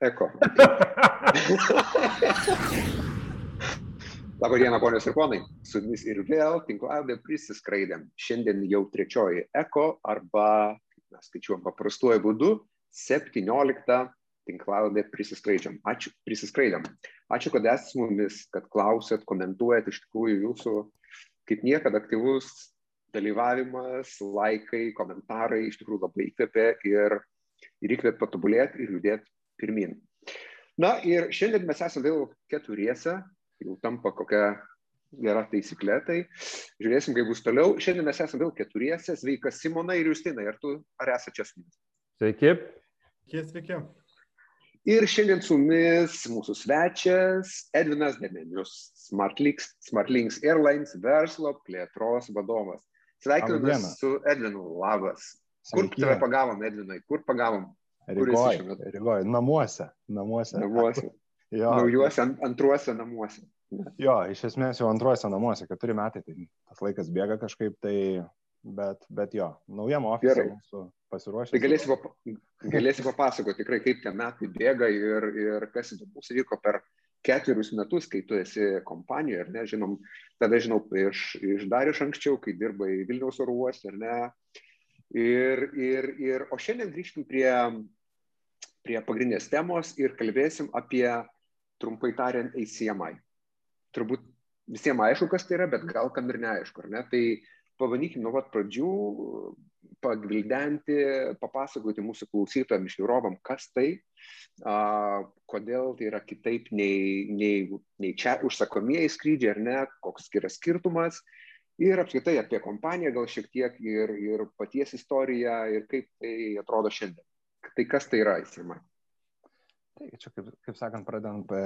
Eko. Labą dieną, ponios ir ponai. Su jumis ir vėl tinklaladė prisiskraidėm. Šiandien jau trečioji eko arba, mes skaičiuojam paprastuoju būdu, 17 tinklaladė prisiskraidžiam. Ačiū, prisiskraidėm. Ačiū, kad esate su mumis, kad klausėt, komentuojat. Iš tikrųjų, jūsų kaip niekada aktyvus dalyvavimas, laikai, komentarai iš tikrųjų labai įkvėpė ir, ir įkvėpė patobulėti ir judėti pirmin. Na ir šiandien mes esame vėl keturiese, jau tampa kokia gera taisyklė, tai žiūrėsim, kaip bus toliau. Šiandien mes esame vėl keturiese, sveika Simona ir Justina, ar tu ar esate čia su mumis? Sveiki. Sveiki, sveiki. Ir šiandien su mumis mūsų svečias Edvinas Demenius, Smartlinks, Smartlinks Airlines verslo plėtros vadovas. Sveikiname su Edvinu, labas. Kur Sveiki. tave pagavom, Edvinai, kur pagavom? Rygoj? Rygoj, namuose, namuose. Namuose, Jo, naujuose, ant- antruose namuose. jo, iš esmės jau antruose namuose, keturi metai, tai tas laikas bėga kažkaip, tai, bet, bet jo, naujam Gerai. mūsų pasiruošę. Tai galėsi, papa, galėsi papasakoti tikrai, kaip tie metai bėga ir, ir kas įdomus vyko per ketverius metus, kai tu esi kompanijoje, ar ne, žinom, tada žinau iš, iš dar iš anksčiau, kai dirbai Vilniaus oro uoste, ar ne. Ir, ir, ir, o šiandien grįžtum prie, prie pagrindinės temos ir kalbėsim apie, trumpai tariant, ACMI. Turbūt visiems aišku, kas tai yra, bet gal kam ir neaišku, ar ne? Tai pabandykim nuo pat pradžių pagvildenti, papasakoti mūsų klausytojams, žiūrovam, kas tai, a, kodėl tai yra kitaip nei, nei, nei čia užsakomieji skrydžiai, ar ne, koks yra skirtumas. Ir apskritai apie kompaniją gal šiek tiek ir, ir paties istoriją ir kaip tai atrodo šiandien. Tai kas tai yra įsima? Tai čia, kaip, kaip sakant, pradedant e,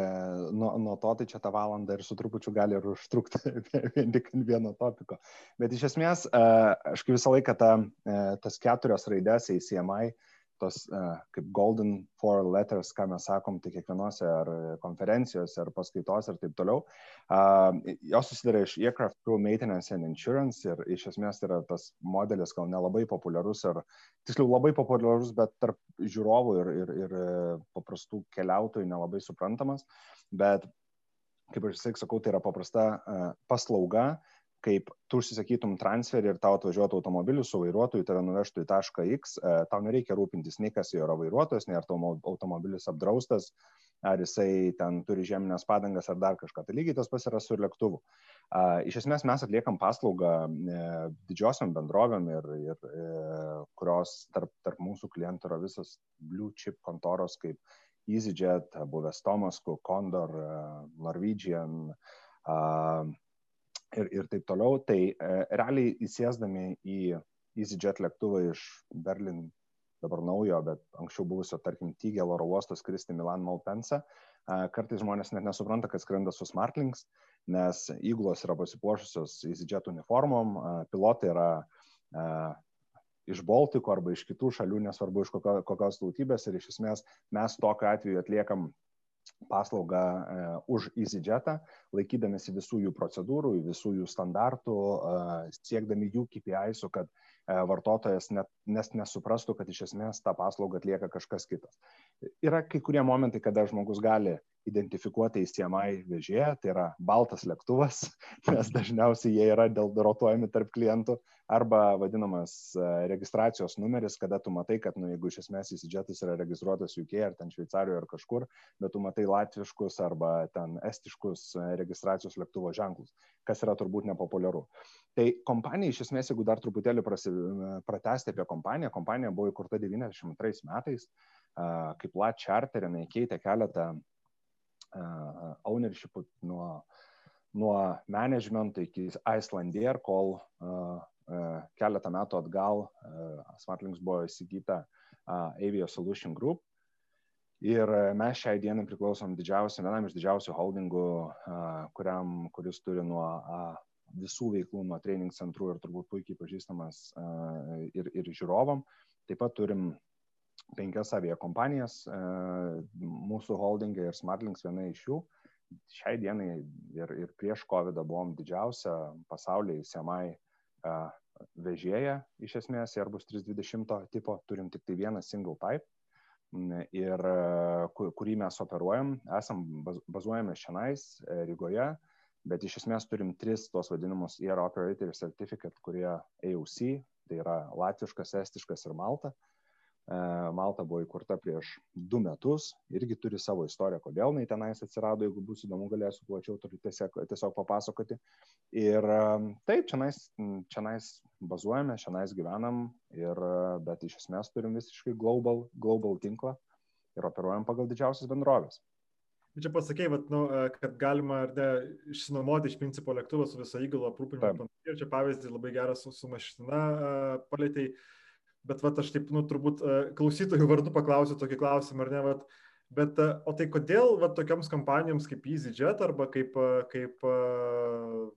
nuo, nuo to, tai čia tą valandą ir su trupučiu gali ir užtrukti vien tik ant vieno topiko. Bet iš esmės, e, aš kaip visą laiką ta, e, tas keturios raidės ACMI, tos e, kaip Golden Four Letters, ką mes sakom, tai kiekvienose ar konferencijose, ar paskaitose ir taip toliau, e, jos susideda iš Aircraft Crew Maintenance and Insurance ir iš esmės tai yra tas modelis gal nelabai populiarus ar tiksliau labai populiarus, bet tarp žiūrovų ir, ir, ir e, paprastų keliautojų nelabai suprantamas. Bet, kaip aš sakau, tai yra paprasta uh, paslauga, kaip tu užsisakytum transferį ir tau atvažiuotų automobiliu su vairuotoju, tave nuvežtų į tašką X, uh, tau nereikia rūpintis nei kas jo yra vairuotojas, nei ar tavo automobilis apdraustas, ar jisai ten turi žeminės padangas ar dar kažką. Tai lygiai tas pas yra su lėktuvu. Uh, iš esmės mes atliekam paslaugą e, didžiosiam bendrovėm ir, ir e, kurios tarp, tarp mūsų klientų yra visas blue chip kontoros kaip EasyJet, buvęs Tomas Cook, Condor, e, Norwegian ir, ir taip toliau. Tai e, realiai įsėsdami į EasyJet lėktuvą iš Berlin dabar naujo, bet anksčiau buvusio, tarkim, Tygel oro uosto skristi Milan Malpensa. Kartais žmonės net nesupranta, kad skrenda su Smartlinks, nes įgulos yra pasipuošusios EasyJet uniformom, pilotai yra iš Baltiko arba iš kitų šalių, nesvarbu iš kokio, kokios tautybės ir iš esmės mes tokiu atveju atliekam paslaugą e, už EasyJetą, laikydamėsi visų jų procedūrų, visų jų standartų, e, siekdami jų KPI, kad e, vartotojas net, nes nesuprastų, kad iš esmės tą paslaugą atlieka kažkas kitas. Yra kai kurie momentai, kada žmogus gali identifikuoti įsiemai vežėją, tai yra baltas lėktuvas, nes dažniausiai jie yra dėl rotuojami tarp klientų, arba vadinamas e, registracijos numeris, kada tu matai, kad nu, jeigu iš esmės įsidžetas yra registruotas UK ar ten Šveicarijoje ar kažkur, bet tu matai latviškus arba ten estiškus e, registracijos lėktuvo ženklus, kas yra turbūt nepopuliaru. Tai kompanija iš esmės, jeigu dar truputėlį prasi, pratesti apie kompaniją, kompanija buvo įkurta 92 metais, kaip Lat Charter, jinai keitė keletą uh, ownership nuo, nuo management iki Icelandair, kol uh, uh, keletą metų atgal Smartlinks buvo įsigyta Avio Solution Group. Ir mes šiai dienai priklausom didžiausiam, vienam iš didžiausių holdingų, kuriam, kuris turi nuo visų veiklų, nuo training centrų ir turbūt puikiai pažįstamas ir, ir žiūrovam. Taip pat turim penkias aviakompanijas, e, mūsų holdingai ir Smartlinks viena iš jų. Šiai dienai ir, ir prieš COVID buvom didžiausia pasaulyje įsiemai vežėja iš esmės Airbus 320 tipo, turim tik tai vieną single type. ir kurį mes operuojam, esam bazuojame šiandien Rygoje, bet iš esmės turim tris tos vadinamus Air Operator Certificate, kurie AOC, tai yra latviškas, estiškas ir Malta. E, Malta buvo įkurta prieš du metus, irgi turi savo istoriją, kodėl jinai tenais atsirado, jeigu bus įdomu, galėsiu plačiau tiesiog, tiesiog papasakoti. Ir e, taip, čianais, čianais bazuojame, čianais gyvenam, ir, e, bet iš esmės turim visiškai global, global tinklą ir operuojam pagal didžiausias bendrovės. Čia pasakėjai, vat, nu, kad galima ar ne išsinuomoti iš principo lėktuvą su visą įgulą aprūpinimu. Ir čia pavyzdį labai geras su, su mašina palėtėjai. Bet vat, aš taip, nu, turbūt klausytojų vardu paklausiu tokį klausimą, ar ne, vat, Bet, o tai kodėl va, tokioms kompanijoms kaip EasyJet arba kaip, kaip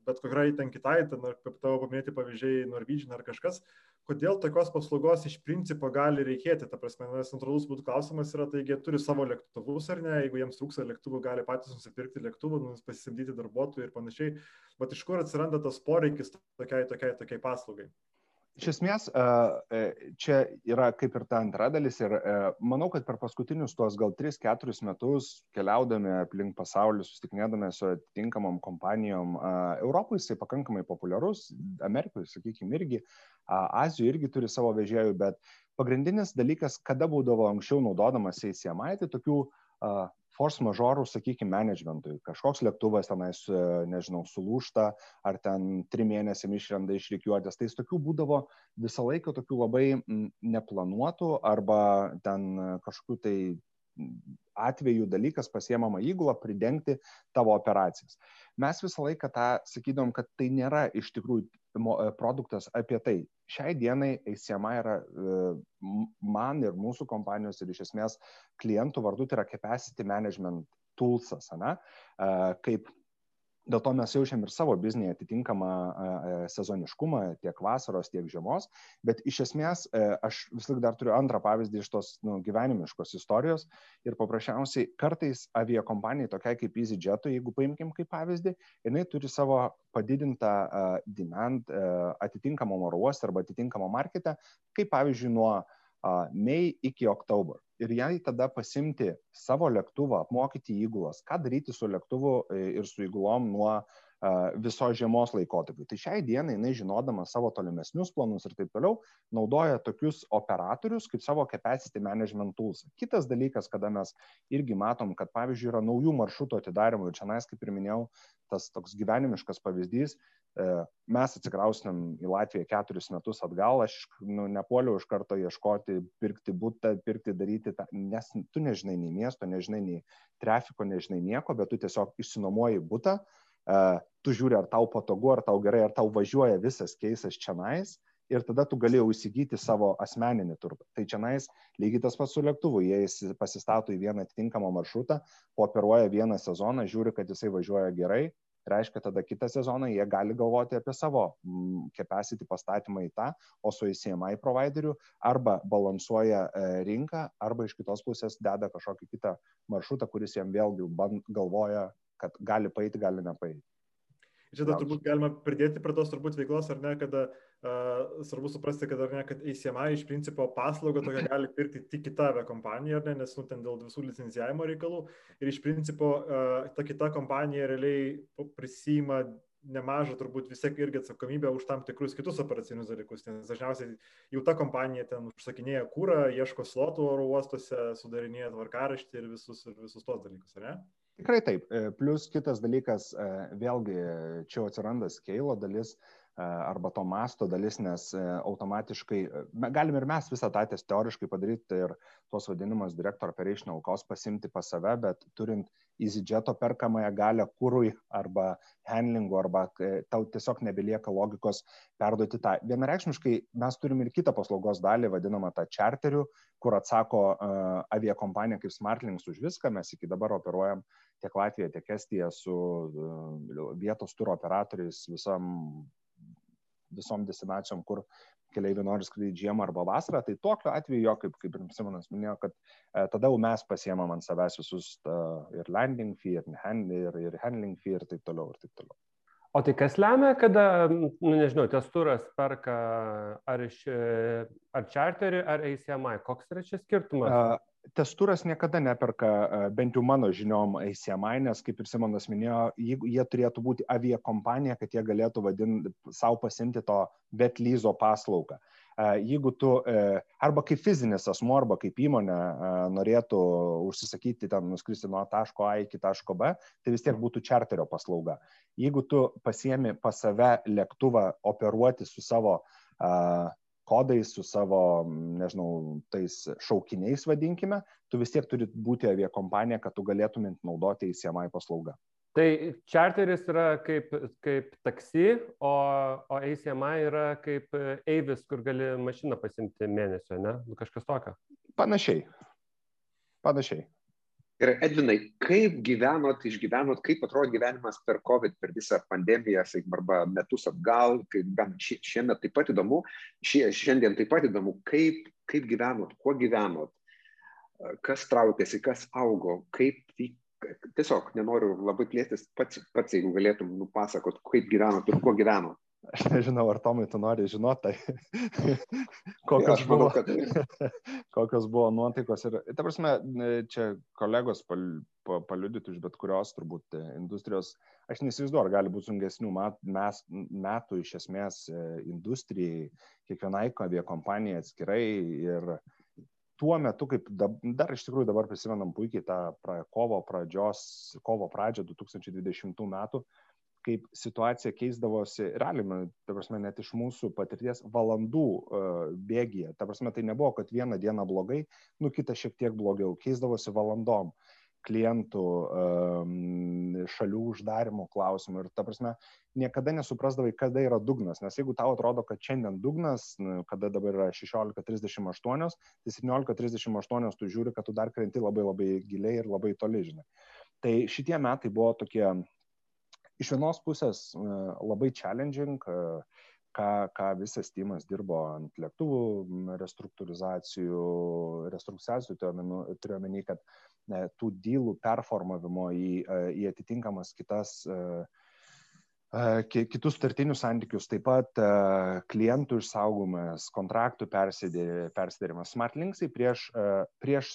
bet kokiai ten kitai, ten, kaip tavo paminėti pavyzdžiai, Norwegian ar kažkas, kodėl tokios paslaugos iš principo gali reikėti? Ta prasme, nes natūralus būtų klausimas yra, tai jie turi savo lėktuvus ar ne, jeigu jiems trūksta lėktuvų, gali patys nusipirkti lėktuvų, pasisamdyti darbuotojų ir panašiai. Bet iš kur atsiranda tas poreikis tokiai, tokiai, tokiai paslaugai? Iš esmės, e, čia yra kaip ir ta antra dalis ir e, manau, kad per paskutinius tuos gal 3-4 metus keliaudami aplink pasaulį, susitikinėdami su atitinkamom kompanijom, Europoje jisai pakankamai populiarus, Amerikoje, sakykime, irgi, Azijoje irgi turi savo vežėjų, bet pagrindinis dalykas, kada būdavo anksčiau naudodamas ACMI, tai tokių force majorų, sakykime, managementui. Kažkoks lėktuvas tenais, e, nežinau, sulūšta, ar ten trim mėnesiam išrenda iš reikiuotės. Tai tokių būdavo visą laiką tokių labai neplanuotų arba ten kažkokių tai atveju dalykas pasiemama įgula pridengti tavo operacijas. Mes visą laiką tą sakydom, kad tai nėra iš tikrųjų E, produktas apie tai. Šiai dienai ACMI yra e, man ir mūsų kompanijos ir iš esmės klientų vardu tai yra capacity management toolsas, ne? E, kaip Dėl to mes jaučiam ir savo biznėje atitinkamą sezoniškumą tiek vasaros, tiek žiemos, bet iš esmės e, aš vis laik dar turiu antrą pavyzdį iš tos nu, gyvenimiškos istorijos. Ir paprasčiausiai kartais aviakompanijai tokiai kaip EasyJet, jeigu paimkim kaip pavyzdį, jinai turi savo padidintą demand uh, atitinkamą oro uostą arba atitinkamą marketą, kaip pavyzdžiui nuo uh, Mei iki Oktober. Ir jai tada pasimti savo lėktuvą, apmokyti įgulas, ką daryti su lėktuvu e, ir su įgulom nuo viso žiemos laikotarpiu. Tai šiai dienai jinai žinodama savo tolimesnius planus ir taip toliau, naudoja tokius operatorius kaip savo capacity management tools. Kitas dalykas, kada mes irgi matom, kad pavyzdžiui yra naujų maršrutų atidarimų ir čia kaip ir minėjau, tas toks gyvenimiškas pavyzdys, E, mes atsikraustinam į Latviją keturis metus atgal, aš nu, nepuoliau iš karto ieškoti, pirkti būtą, pirkti, daryti, tą, nes tu nežinai nei miesto, nežinai nei trafiko, nežinai nieko, bet tu tiesiog išsinomuoji būtą, e, tu žiūri, ar tau patogu, ar tau gerai, ar tau važiuoja visas keisas čia nais. Ir tada tu galėjai įsigyti savo asmeninį turtą. Tai čia nais lygiai tas pats su lėktuvu. Jie pasistato į vieną atitinkamą maršrutą, operuoja vieną sezoną, žiūri, kad jisai važiuoja gerai, reiškia tada kitą sezoną jie gali galvoti apie savo mm, capacity pastatymą į tą, o su ACMI provideriu arba balansuoja e, rinką, arba iš kitos pusės deda kažkokį kitą maršrutą, kuris jam vėlgi galvoja, kad gali paeiti, gali nepaeiti. Čia dar turbūt galima pridėti prie tos turbūt veiklos, ar ne, kad uh, svarbu suprasti, kad, ne, kad ACMI iš principo paslaugą tokią gali pirkti tik kita kompanija, ne, nes nu, ten dėl visų licencijavimo reikalų. Ir iš principo uh, ta kita kompanija realiai prisima nemažą turbūt vis tiek irgi atsakomybę už tam tikrus kitus operacinius dalykus, nes dažniausiai jau ta kompanija ten užsakinėja kūrą, ieško slotų oro uostuose, sudarinėja tvarkaraštį ir visus, ir visus tos dalykus, ar ne? Tikrai taip. E, plus kitas dalykas, e, vėlgi čia atsiranda skeilo dalis e, arba to masto dalis, nes automatiškai galim ir mes visą tą teoriškai padaryti ir tos vadinamas director operational cost pasimti pas save, bet turint EasyJeto perkamąją galę kūrui arba handlingu, arba tau tiesiog nebelieka logikos perduoti tą. Vienareikšmiškai mes turim ir kitą paslaugos dalį, vadinamą tą charterių, kur atsako uh, aviakompanija kaip Smartlinks už viską. Mes iki dabar operuojam tiek Latviją, tiek Estiją su uh, vietos turo operatoriais visam visom destinacijom, kur keliaiviai nori skraidyti žiemą arba vasarą, tai tokiu atveju jo, kaip, kaip ir Simonas minėjo, kad e, tada jau mes pasiemam ant savęs visus ta, ir landing fee, ir, hand, ir, ir handling fee ir taip toliau, ir taip toliau. O tai kas lemia, kada, nu, nežinau, tas turas perka ar, iš, ar charterį, ar ACMI? Koks yra čia skirtumas? Uh, testuras niekada neperka, bent jau mano žiniom, ACMI, nes kaip ir Simonas minėjo, jeigu jie turėtų būti aviakompanija, kad jie galėtų vadinti savo pasimti to vetlyzo paslaugą. Jeigu tu arba kaip fizinis asmo, arba kaip įmonė norėtų užsisakyti ten nuskristi nuo taško A iki taško B, tai vis tiek būtų čarterio paslauga. Jeigu tu pasiemi pas save lėktuvą operuoti su savo kodais, su savo, nežinau, tais šaukiniais vadinkime, tu vis tiek turi būti aviakompanija, kad tu galėtumint naudoti įsiemai paslaugą. Tai charteris yra kaip, kaip taksi, o, o ACMI yra kaip eivis, kur gali mašiną pasimti mėnesio, ne? Nu, kažkas tokio. Panašiai. Panašiai. Ir Edvinai, kaip gyvenot, išgyvenot, kaip atrodo gyvenimas per COVID, per visą pandemiją, sakykim, arba metus atgal, kaip bent šiemet taip pat įdomu, šie, šiandien taip pat įdomu, kaip, kaip gyvenot, kuo gyvenot, kas traukėsi, kas augo, kaip tiesiog nenoriu labai plėstis, pats, pats jeigu galėtum nupasakot, kaip gyvenot ir kuo gyvenot. Aš nežinau, ar Tomai tu nori žinoti, tai kokios, ja, buvo, kad... kokios buvo nuotaikos. Ir, ta prasme, čia kolegos pal, pa, paliudytų iš bet kurios turbūt industrijos, aš neįsivaizduoju, ar gali būti sungesnių met, mes, metų iš esmės e, industrijai, kiekvienai aviakompanijai atskirai. Ir tuo metu, kaip da, dar iš tikrųjų dabar prisimenam puikiai tą pra, kovo pradžios, kovo pradžią 2020 metų, kaip situacija keisdavosi, realiai, ta prasme, net iš mūsų patirties valandų uh, bėgyje. Ta prasme, tai nebuvo, kad vieną dieną blogai, nu kitą šiek tiek blogiau, keisdavosi valandom klientų, um, šalių uždarimo klausimų ir, ta prasme, niekada nesuprasdavai, kada yra dugnas, nes jeigu tau atrodo, kad šiandien dugnas, kada dabar yra 16.38, tai 17.38 tu žiūri, kad tu dar krenti labai labai giliai ir labai toli, žinai. Tai šitie metai buvo tokie iš vienos pusės e, labai challenging, e, ką, ką visas tymas dirbo ant lėktuvų restruktūrizacijų, restruktūrizacijų turiu omeny, kad e, tų dylų performavimo į, į atitinkamas kitas kitus startinius santykius, taip pat klientų išsaugomas, kontraktų persidėrimas. Smartlinksai prieš, prieš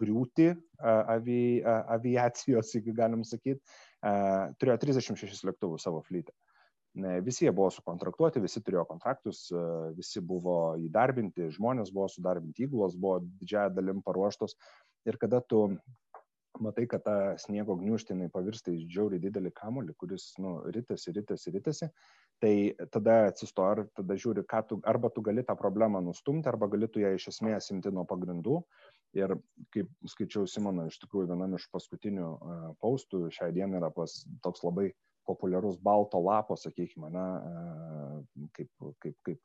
griūtį avi, aviacijos, jeigu galim sakyti, turėjo 36 lėktuvus savo flytą. Visi jie buvo sukontraktuoti, visi turėjo kontraktus, visi buvo įdarbinti, žmonės buvo sudarbinti, įgulos buvo didžiąją dalim paruoštos. Ir kada tu matai, kad ta sniego gniužtinai pavirsta į džiauriai didelį kamulį, kuris nu, rytasi, rytasi, rytasi, tai tada atsisto ir tada žiūri, tu, arba tu gali tą problemą nustumti, arba gali tu ją iš esmės imti nuo pagrindų Ir kaip skaičiau Simono, iš tikrųjų vienam iš paskutinių uh, paustų šią dieną yra pas toks labai populiarus balto lapo, sakykime, na, uh, kaip, kaip, kaip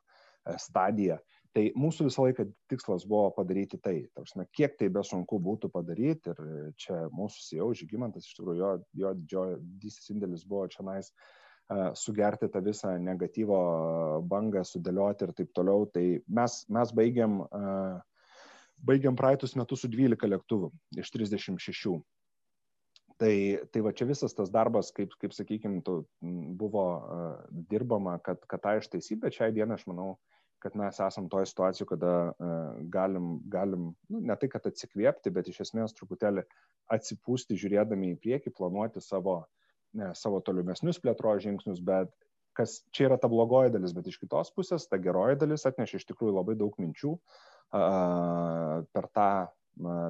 stadija. Tai mūsų visą laiką tikslas buvo padaryti tai. Tarsi, kiek tai be sunku būtų padaryti ir čia mūsų CEO Žygimantas, iš tikrųjų, jo, jo didysis indėlis buvo čia nais sugerti tą visą negatyvo bangą, sudėlioti ir taip toliau. Tai mes, mes baigiam uh, baigiam praeitus metus su 12 lėktuvų iš 36. Tai, tai va čia visas tas darbas, kaip, kaip sakykime, buvo uh, dirbama, kad, kad tą ištaisyti, bet šiai dienai aš manau, kad mes esam toje situacijoje, kada uh, galim, galim nu, ne tai, kad atsikvėpti, bet iš esmės truputėlį atsipūsti, žiūrėdami į priekį, planuoti savo, ne, savo tolimesnius plėtros žingsnius, bet kas čia yra ta blogoji dalis, bet iš kitos pusės ta geroji dalis atneša iš tikrųjų labai daug minčių, uh, per tą,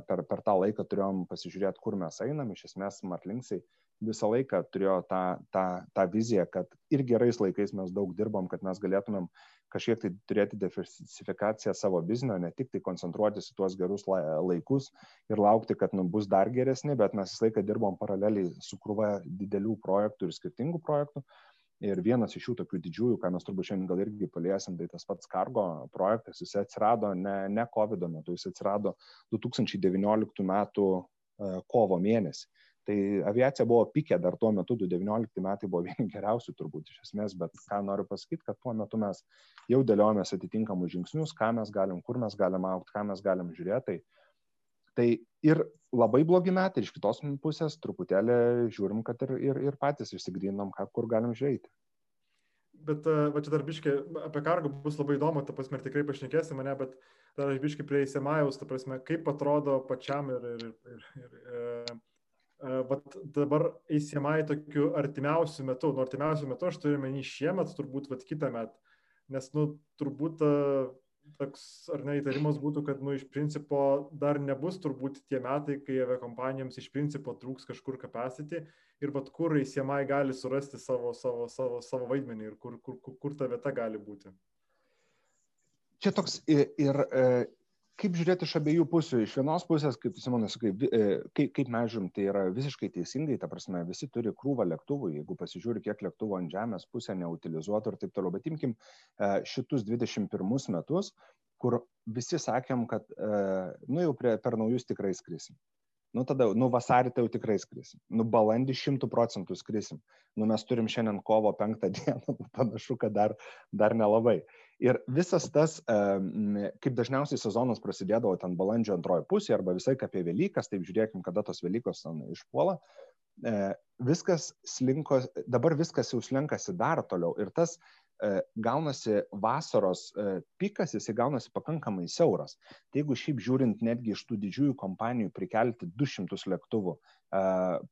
per, per tą laiką turėjom pasižiūrėti, kur mes einam. Iš esmės, Martlinksai visą laiką turėjo tą, tą, tą viziją, kad ir gerais laikais mes daug dirbom, kad mes galėtumėm kažkiek tai turėti diversifikaciją savo biznio, ne tik tai koncentruotis į tuos gerus laikus ir laukti, kad nu, bus dar geresni, bet mes visą laiką dirbom paraleliai su krūva didelių projektų ir skirtingų projektų. Ir vienas iš jų tokių didžiųjų, ką mes turbūt šiandien gal irgi paliesim, tai tas pats kargo projektas, jis atsirado ne, ne COVID metu, jis atsirado 2019 metų e, kovo mėnesį. Tai aviacija buvo pikė dar tuo metu, 2019 metai buvo vieni geriausių turbūt iš esmės, bet ką noriu pasakyti, kad tuo metu mes jau dėliojomės atitinkamus žingsnius, ką mes galim, kur mes galim aukti, ką mes galim žiūrėti. Tai Tai ir labai blogi metai, iš kitos pusės truputėlį žiūrim, kad ir, ir, ir patys išsigrynom, kur galim žiūrėti. bet va čia dar biškai apie kargą bus labai įdomu, ta prasme, tikrai pašnekėsi mane, bet dar aš biškai prie įsimajaus, ta prasme, kaip atrodo pačiam ir, ir, ir, ir, ir vat dabar įsiemai tokiu artimiausiu metu, nu artimiausiu metu aš turiu menį šiemet, turbūt vat kitą metą, nes, nu, turbūt toks ar ne įtarimas būtų, kad, nu, iš principo dar nebus turbūt tie metai, kai aviakompanijoms iš principo trūks kažkur capacity ir bet kur įsiemai gali surasti savo, savo, savo, savo vaidmenį ir kur, kur, kur, kur ta vieta gali būti. Čia toks ir, ir kaip žiūrėti iš abiejų pusių. Iš vienos pusės, kaip Simonas sakai, kaip, kaip mes žiūrim, tai yra visiškai teisingai, ta prasme, visi turi krūvą lėktuvų, jeigu pasižiūri, kiek lėktuvų ant žemės pusė neutilizuotų ir taip toliau. Bet imkim šitus 21 metus, kur visi sakėm, kad, nu jau prie, per naujus tikrai skrisim. Nu tada, nu vasarį tai jau tikrai skrisim. Nu balandį šimtų procentų skrisim. Nu mes turim šiandien kovo penktą dieną, panašu, kad dar, dar nelabai. Uh, Ir visas tas, kaip dažniausiai sezonas prasidėdavo ten balandžio antroji pusė arba visai apie Velykas, taip žiūrėkim, kada tos Velykos išpuola, e, viskas slinko, dabar viskas jau slenkasi dar toliau. Ir tas gaunasi vasaros e, pikas, jisai gaunasi pakankamai siauras. Tai jeigu šiaip žiūrint netgi iš tų didžiųjų kompanijų prikelti 200 lėktuvų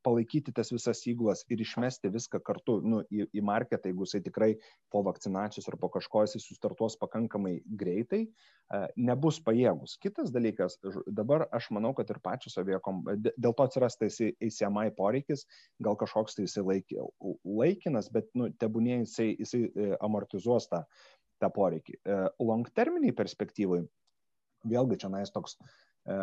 palaikyti tas visas įgulas ir išmesti viską kartu nu, į, į marketą, jeigu jisai tikrai po vakcinacijos ar po kažko jisai sustartuos pakankamai greitai, nebus pajėgus. Kitas dalykas, dabar aš manau, kad ir pačios aviekom, dėl to atsiras tas ACMI poreikis, gal kažkoks tai jisai laik, laikinas, bet nu, tebūnė jisai, jisai e, amortizuos tą, tą poreikį. E, long terminiai perspektyvai, vėlgi čia nais toks e,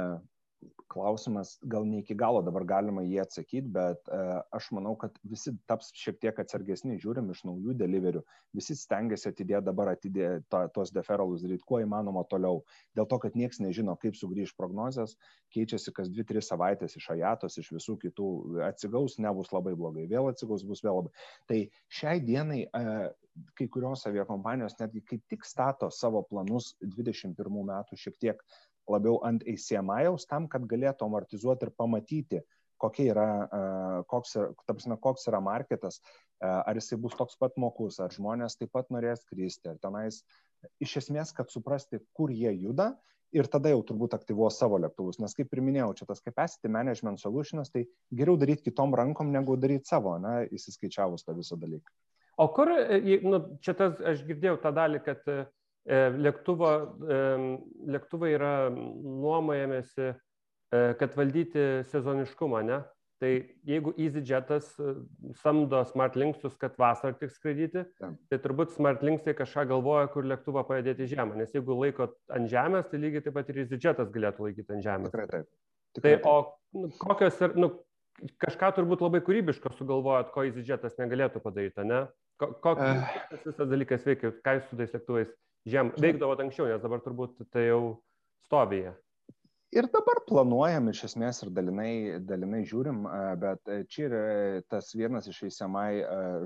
klausimas gal ne iki galo dabar galima jį atsakyti, bet uh, aš manau, kad visi taps šiek tiek atsargesni, žiūrim iš naujų deliverių, visi stengiasi atidėti dabar atidė, to, tos deferalus daryti kuo įmanoma toliau, dėl to, kad niekas nežino, kaip sugrįž prognozijas, keičiasi kas 2-3 savaitės iš ajatos, iš visų kitų, atsigaus, nebus labai blogai, vėl atsigaus, bus vėl labai. Tai šiai dienai uh, kai kurios aviakompanijos netgi kaip tik stato savo planus 21 metų šiek tiek labiau ant ACMI-aus tam, kad galėtų amortizuoti ir pamatyti, kokia yra, koks, prasme, koks yra marketas, ar jisai bus toks pat mokus, ar žmonės taip pat norės kristi, ar tenais iš esmės, kad suprasti, kur jie juda ir tada jau turbūt aktyvuos savo lėktuvus, nes kaip ir minėjau, čia tas capacity management solutionas, tai geriau daryti kitom rankom, negu daryti savo, na, įsiskaičiavus tą visą dalyką. O kur, e, nu, čia tas, aš girdėjau tą dalį, kad E, lėktuvo, e, lėktuvai yra nuomojamėsi, e, kad valdyti sezoniškumą, ne? Tai jeigu EasyJetas samdo SmartLinkstus, kad vasarą tik skraidyti, tai turbūt SmartLinkstai kažką galvoja, kur lėktuvą pajudėti į žemę. Nes jeigu laiko ant žemės, tai lygiai taip pat ir EasyJetas galėtų laikyti ant žemės. Tikrai taip. Tikrai tai o nu, kokios ir, nu, kažką turbūt labai kūrybiško sugalvojot, ko EasyJetas negalėtų padaryti, ne? Koks uh. visas dalykas veikia, ką jūs su tais lėktuvais žem, veikdavo anksčiau, nes dabar turbūt tai jau stovyje. Ir dabar planuojam iš esmės ir dalinai, dalinai žiūrim, bet čia yra tas vienas iš įsiamai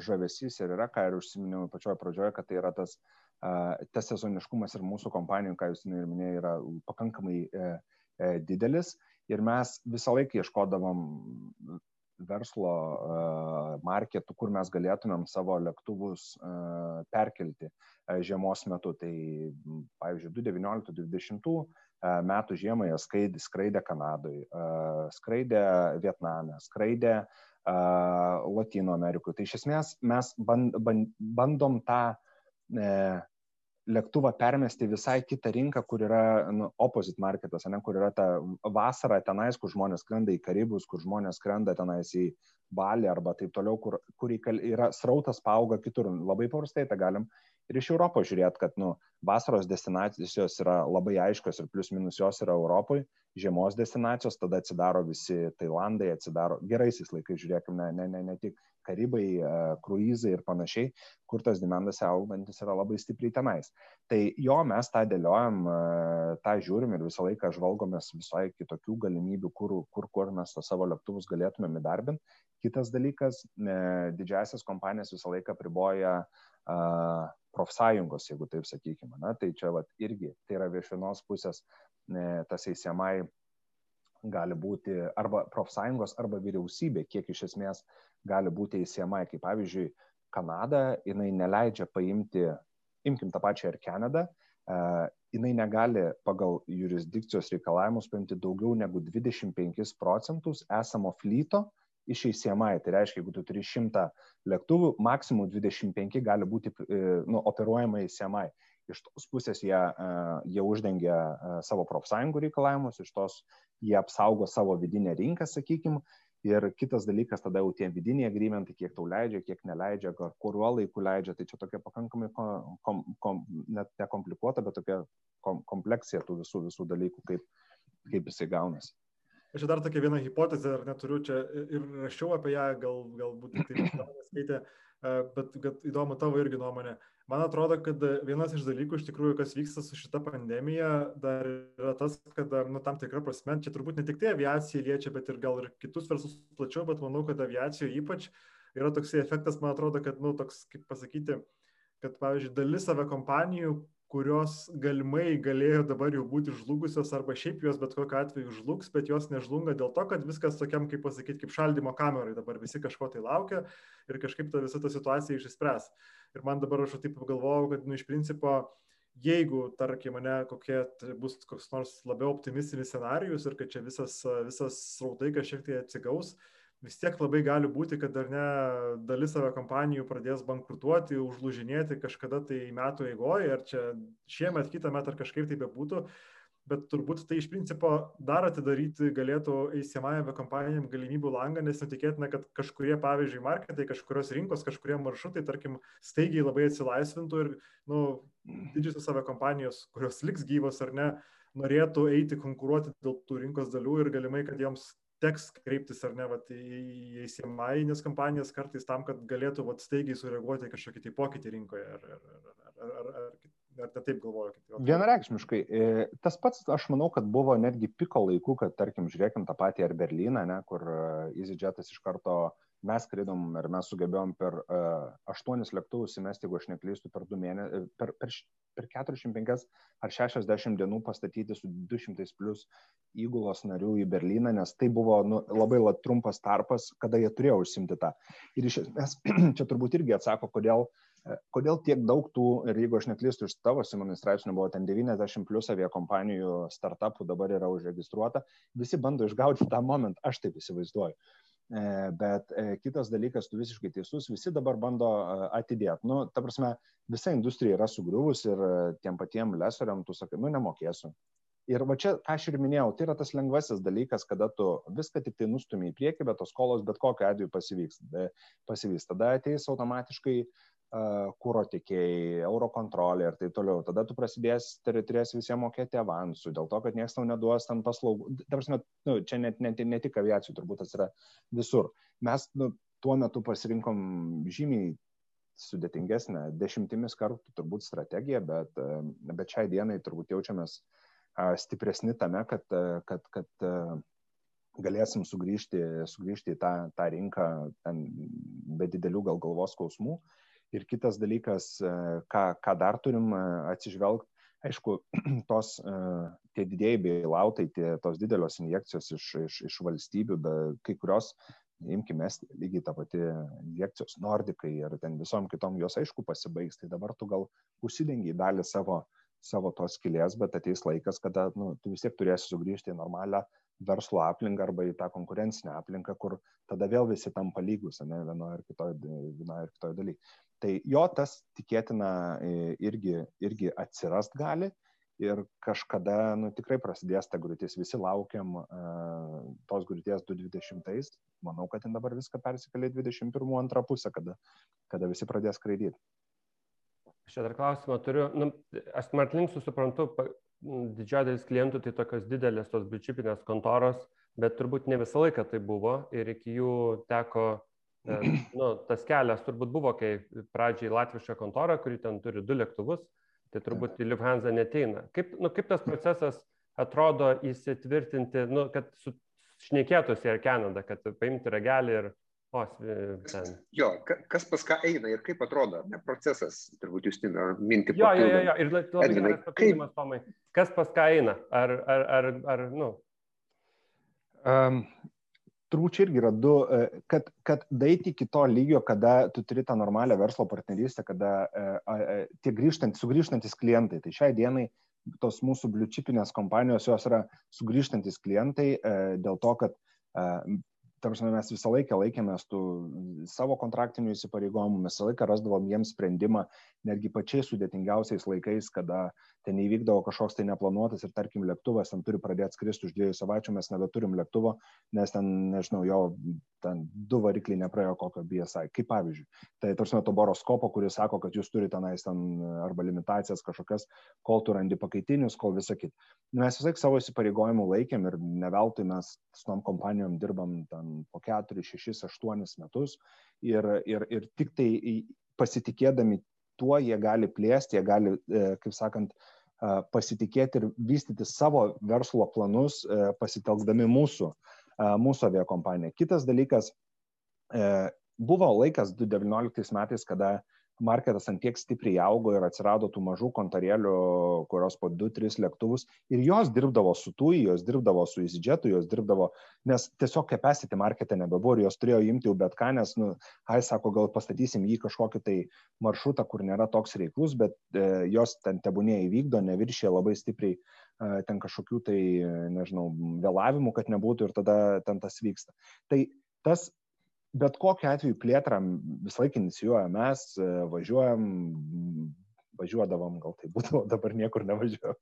žavesys ir yra, ką ir užsiminiau pačioje pradžioje, kad tai yra tas, tas sezoniškumas ir mūsų kompanijų, ką jūs ir minėjote, yra pakankamai e, e, didelis. Ir mes visą laiką ieškodavom verslo marketų, kur mes galėtumėm savo lėktuvus perkelti žiemos metu. Tai, pavyzdžiui, 2019-2020 metų žiemą jie skraidė, skraidė Kanadoje, skraidė Vietname, skraidė Latino Amerikoje. Tai iš esmės mes bandom tą lėktuvą permesti visai kitą rinką, kur yra nu, opposite marketas, ne, kur yra ta vasara tenais, kur žmonės skrenda į Karibus, kur žmonės skrenda tenais į Balį arba taip toliau, kur, kur yra srautas paauga kitur. Labai paprastai tą galim ir iš Europos žiūrėti, kad nu, vasaros destinacijos yra labai aiškios ir plius minus jos yra Europoje, žiemos destinacijos, tada atsidaro visi Tailandai, atsidaro geraisiais laikais, žiūrėkime, ne, ne, ne tik Karibai, e, kruizai ir panašiai, kur tas demandas augantis yra labai stipriai tenais. Tai jo mes tą dėliojam, e, tą žiūrim ir visą laiką žvalgomės visai kitokių galimybių, kur, kur, kur mes to savo lėktuvus galėtumėm įdarbinti. Kitas dalykas, e, didžiasias kompanijas visą laiką priboja profsąjungos, jeigu taip sakykime. Na, tai čia vat, irgi tai yra iš vienos pusės tas ACMI gali būti arba profsąjungos, arba vyriausybė, kiek iš esmės gali būti įsiemai, kaip pavyzdžiui, Kanada, jinai neleidžia paimti, imkim tą pačią ir Kanadą, jinai negali pagal jurisdikcijos reikalavimus paimti daugiau negu 25 procentus esamo flyto iš ACMI. Tai reiškia, jeigu tu turi 100 lėktuvų, maksimum 25 gali būti e, nu, operuojama ACMI. Iš tos pusės jie, e, jie uždengia e, savo profsąjungų reikalavimus, iš tos jie apsaugo savo vidinę rinką, sakykime, Ir kitas dalykas, tada jau tie vidiniai agreementai, kiek tau leidžia, kiek neleidžia, kuriuo laiku leidžia, tai čia tokia pakankamai, kom, kom, net nekomplikuota, bet tokia kom, kompleksija tų visų, visų dalykų, kaip, kaip jisai gaunasi. Aš dar tokia vieną hipotezę, ar neturiu čia ir rašiau apie ją, gal, galbūt tai skaitė, bet, bet įdomu tavo irgi nuomonė. Uh, Man atrodo, kad vienas iš dalykų, iš tikrųjų, kas vyksta su šita pandemija, dar yra tas, kad, nu, tam tikrą prasme, čia turbūt ne tik tai aviacija liečia, bet ir gal ir kitus verslus plačiau, bet manau, kad aviacijoje ypač yra toksai efektas, man atrodo, kad, nu, toks, kaip pasakyti, kad, pavyzdžiui, dalis aviakompanijų kurios galimai galėjo dabar jau būti žlugusios arba šiaip jos bet kokiu atveju žlugs, bet jos nežlunga dėl to, kad viskas tokiam, kaip pasakyti, kaip šaldymo kamerai, dabar visi kažko tai laukia ir kažkaip ta visa ta situacija išsispręs. Ir man dabar aš taip pagalvojau, kad, nu, iš principo, jeigu, tarkim, mane kokie bus koks nors labiau optimistinis scenarius ir kad čia visas, visas srautai kažkiek tai atsigaus, vis tiek labai gali būti, kad dar ne dalis savo kompanijų pradės bankrutuoti, užlužinėti kažkada tai metų eigoje, ar čia šiemet, kitą metą ar kažkaip tai bebūtų, bet turbūt tai iš principo dar atidaryti galėtų ACMI kompanijam galimybių langą, nes netikėtina, kad kažkurie, pavyzdžiui, marketai, kažkurios rinkos, kažkurie maršrutai, tarkim, staigiai labai atsilaisvintų ir, nu, didžiosios savo kompanijos, kurios liks gyvos ar ne, norėtų eiti konkuruoti dėl tų rinkos dalių ir galimai, kad joms teks kreiptis ar ne vat, į įsimainės kompanijas kartais tam, kad galėtų vat, staigiai sureaguoti kažkokį tai pokytį rinkoje. Ar, ar, ar, ar, ar, ar, ar taip galvoju? Vienareikšmiškai. E, tas pats, aš manau, kad buvo netgi piko laikų, kad, tarkim, žiūrėkim tą patį ar Berliną, ne, kur e, EasyJetas iš karto mes skridom ir mes sugebėjom per uh, aštuonis lėktuvus įmesti, jeigu aš neklystu, per, mėnesius, per, per, per 45 ar 60 dienų pastatyti su 200 plus įgulos narių į Berliną, nes tai buvo nu, labai la, trumpas tarpas, kada jie turėjo užsimti tą. Ir iš esmės čia turbūt irgi atsako, kodėl Kodėl tiek daug tų, ir jeigu aš neklystu, iš tavo Simonai straipsnių buvo ten 90 plus aviakompanijų startupų dabar yra užregistruota, visi bando išgauti tą momentą, aš taip įsivaizduoju. E, bet e, kitas dalykas, tu visiškai teisus, visi dabar bando e, atidėti. Nu, ta prasme, visa industrija yra sugriuvus ir tiem patiem lesoriam tu sakai, nu, nemokėsiu. Ir va čia, aš ir minėjau, tai yra tas lengvasis dalykas, kada tu viską tik tai nustumi į priekį, bet tos skolos bet kokiu atveju pasivyks. pasivyks. Tada ateis automatiškai uh, kūro tiekėjai, eurokontrolė ir taip toliau. Tada tu prasidės, turės visiems mokėti avansų, dėl to, kad niekas tau neduos tam paslaugų. Prasme, nu, čia net, net, ne tik aviacijų, turbūt tas yra visur. Mes nu, tuo metu pasirinkom žymiai sudėtingesnę, dešimtimis kartų turbūt strategiją, bet, bet šiai dienai turbūt jaučiamės stipresni tame, kad, kad, kad galėsim sugrįžti, sugrįžti į tą, tą rinką be didelių gal galvos skausmų. Uh, Ir kitas dalykas, e, ką, ką dar turim e, atsižvelgti, aišku, tos, e, tie didėjai beilautai, tie, tos didelios injekcijos iš, iš, iš valstybių, bet kai kurios, imkime, lygiai tą patį injekcijos nordikai ir ten visom kitom jos aišku pasibaigs, tai dabar tu gal užsidengi dalį savo, savo tos kilės, bet ateis laikas, kada nu, tu vis tiek turėsi sugrįžti į normalią verslo aplinką arba į tą konkurencinę aplinką, kur tada vėl visi tampa lygus, ne vienoje ir kitoje vienoje ir kitoje dalyje. Tai jo tas tikėtina e, irgi, irgi atsirast gali ir kažkada nu, tikrai prasidės ta griūtis. Visi laukiam uh, tos griūties 2020, manau, kad ten dabar viską persikėlė 21 antrą pusę, kada, kada visi pradės skraidyti. Aš dar klausimą turiu. Nu, aš Smartlinksų suprantu, didžioji dalis klientų tai tokios didelės tos bičiupinės kontoros, bet turbūt ne visą laiką tai buvo ir iki jų teko, e, nu, tas kelias turbūt buvo, kai pradžiai latviška kontora, kuri ten turi du lėktuvus, tai turbūt į Lufthansa neteina. Kaip, nu, kaip tas procesas atrodo įsitvirtinti, nu, kad su, šnekėtųsi ir Kanada, kad paimti ragelį ir O, ten. Jo, kas pas ką eina ir kaip atrodo, ne procesas, turbūt jūs tino mintį. Jo, jo, jo, jo, ir labai geras papildymas, Tomai. Kas pas ką eina? Ar, ar, ar, ar nu? Um, turbūt čia irgi yra du, e, kad, kad daiti iki to lygio, kada tu turi tą normalią verslo partnerystę, kada e, tie grįžtant, sugrįžtantis klientai, tai šiai dienai tos mūsų bliučipinės kompanijos, jos yra sugrįžtantis klientai dėl to, kad tarsi mes visą laiką laikėmės tų savo kontraktinių įsipareigojimų, mes visą laiką rasdavom jiems sprendimą, netgi pačiais sudėtingiausiais laikais, kada ten įvykdavo kažkoks tai neplanuotas ir tarkim lėktuvas ten turi pradėti skristi už dviejų savaičių, mes nebeturim lėktuvo, nes ten, nežinau, jo ten du varikliai nepraėjo kokio BSI, kaip pavyzdžiui. Tai tarsi to boroskopo, kuris sako, kad jūs turite tenais ten arba limitacijas kažkokias, kol tu randi pakaitinius, kol visą kitą. Mes visai savo įsipareigojimų laikėm ir ne veltui mes su tom kompanijom dirbam ten po 4, 6, 8 metus ir, ir, ir tik tai pasitikėdami tuo jie gali plėsti, jie gali, e, kaip sakant, pasitikėti ir vystyti savo verslo planus, e, pasitelkdami mūsų, mūsų aviakompaniją. Kitas dalykas, e, buvo laikas 2019 metais, kada marketas ant tiek stipriai augo ir atsirado tų mažų kontarėlių, kurios po 2-3 lėktuvus ir jos dirbdavo su TUI, jos dirbdavo su EasyJetu, jos dirbdavo, nes tiesiog capacity markete nebebuvo ir jos turėjo imti jau bet ką, nes, nu, ai sako, gal pastatysim jį kažkokį tai maršrutą, kur nėra toks reiklus, bet e, jos ten tebūnė įvykdo, neviršė labai stipriai e, ten kažkokių tai, nežinau, vėlavimų, kad nebūtų ir tada ten tas vyksta. Tai tas bet kokiu atveju plėtrą visą laiką inicijuoja mes, e, važiuojam, važiuodavom, gal tai būtų, dabar niekur nevažiuojam.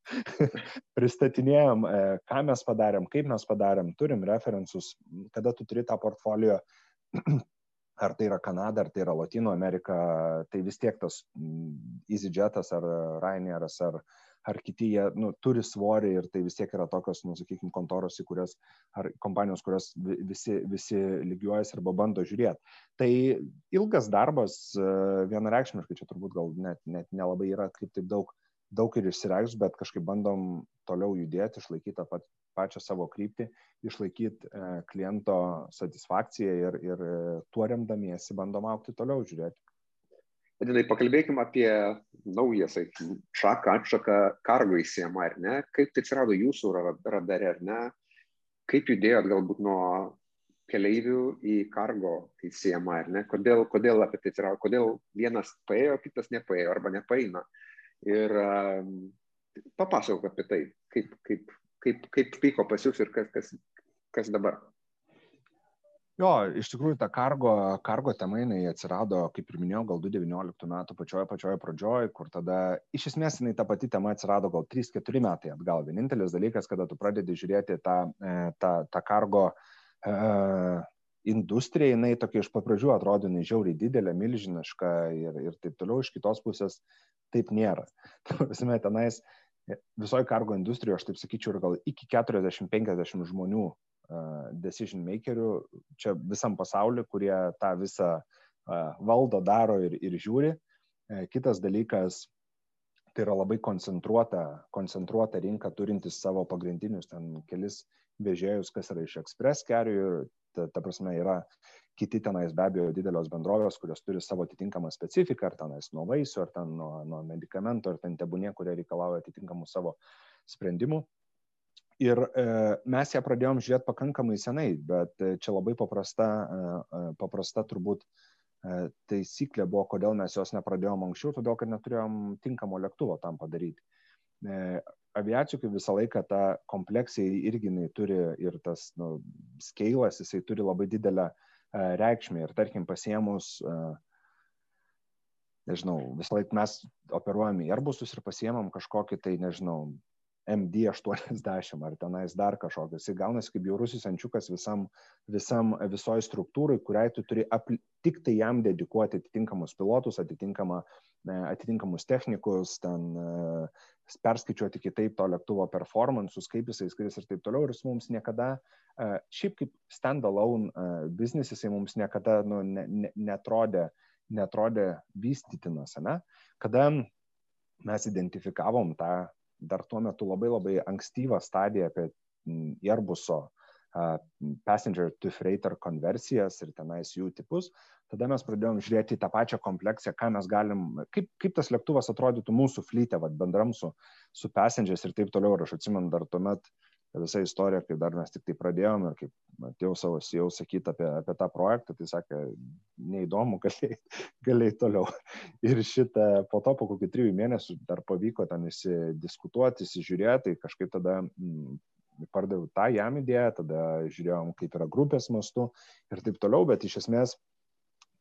Pristatinėjom, e, ką mes padarėm, kaip mes padarėm, turim referensus, kada tu turi tą portfolio, ar tai yra Kanada, ar tai yra Latino Amerika, tai vis tiek tas EasyJetas ar Ryanairas ar, ar kiti, jie nu, turi svorį ir tai vis tiek yra tokios, nu, sakykime, kontoros, į kurias, ar kompanijos, kurias visi, visi lygiuojasi arba bando žiūrėti. Tai ilgas darbas, e, vienareikšmiškai, čia turbūt gal net, net nelabai yra kaip taip daug, daug ir išsireikš, bet kažkaip bandom toliau judėti, išlaikyti tą pat, pačią savo kryptį, išlaikyti e, kliento satisfakciją ir, ir e, tuo remdamiesi bandom aukti toliau, žiūrėti, Vadinai, pakalbėkime apie naują, sakykime, šaką, atšaką kargo įsiemą, ar ne? Kaip tai atsirado jūsų radare, ar ne? Kaip judėjot galbūt nuo keleivių į kargo įsiemą, ar ne? Kodėl, kodėl apie tai atsirado? Kodėl vienas paėjo, kitas nepaėjo arba nepaina? Ir um, papasakok apie tai, kaip, kaip, kaip, kaip vyko pas jūs ir kas, kas, kas dabar. Jo, iš tikrųjų ta kargo, kargo tema jinai atsirado, kaip ir minėjau, gal 2019 metų pačioje pačioje pradžioje, kur tada iš esmės jinai ta pati tema atsirado gal 3-4 metai atgal. Vienintelis dalykas, kada tu pradedi žiūrėti tą, e, tą, tą kargo uh, industrija, jinai tokia iš pradžių atrodo jinai žiauriai didelė, milžiniška ir, ir taip toliau, iš kitos pusės taip nėra. Prasme, tenais visoji kargo industrijoje, aš taip sakyčiau, ir gal iki 40-50 žmonių decision makerių čia visam pasauliu, kurie tą visą valdo, daro ir, ir žiūri. E, kitas dalykas, tai yra labai koncentruota, koncentruota rinka turintis savo pagrindinius ten kelis vežėjus, kas yra iš Express kerių ir ta, ta prasme yra kiti tenais be abejo didelios bendrovės, kurios turi savo atitinkamą specifiką, ar tenais nuo vaisių, ar ten nuo, nuo medikamentų, ar ten tebūnie, kurie reikalauja atitinkamų savo sprendimų. Ir e, mes ją pradėjom žiūrėti pakankamai senai, bet e, čia labai paprasta, e, paprasta turbūt taisyklė buvo, kodėl mes jos nepradėjom anksčiau, todėl kad neturėjom tinkamo lėktuvo tam padaryti. Aviacijų kaip visą laiką ta kompleksija irgi jinai turi ir tas nu, skeilas, jisai turi labai didelę reikšmę ir tarkim pasiemus nežinau, visą laiką mes operuojame į Airbusus ir pasiemam kažkokį tai, nežinau, MD80 ar tenais dar kažkokios. Jis gaunasi kaip jaurusis ančiukas visam, visam visoji struktūrai, kuriai tu turi apli, tik tai jam dedikuoti atitinkamus pilotus, atitinkamą, e, atitinkamus technikus, ten e, perskaičiuoti kitaip to lėktuvo performances, kaip jisai skris ir taip toliau. Ir jis mums niekada, e, šiaip kaip standalone business, jisai mums niekada nu, ne, ne, netrodė, netrodė vystytinas, ne? Kada mes identifikavom tą dar tuo metu labai labai ankstyvą stadiją apie Airbuso passenger to freighter konversijas ir tenais jų tipus, tada mes pradėjom žiūrėti į tą pačią kompleksiją, ką mes galim, kaip, kaip tas lėktuvas atrodytų mūsų flyte, vad bendram su, su passengers ir taip toliau. Ir aš atsimenu dar tuomet visa istorija, kai dar mes tik tai pradėjome ir kaip atėjau savo jau sakyti apie, apie tą projektą, tai sakė, neįdomu, galėjai, galėjai toliau. Ir šitą po to, po kokių trijų mėnesių dar pavyko ten įsidiskutuoti, įsižiūrėti, tai kažkaip tada mm, pardaviau tą jam idėją, tada žiūrėjom, kaip yra grupės mastu ir taip toliau, bet iš esmės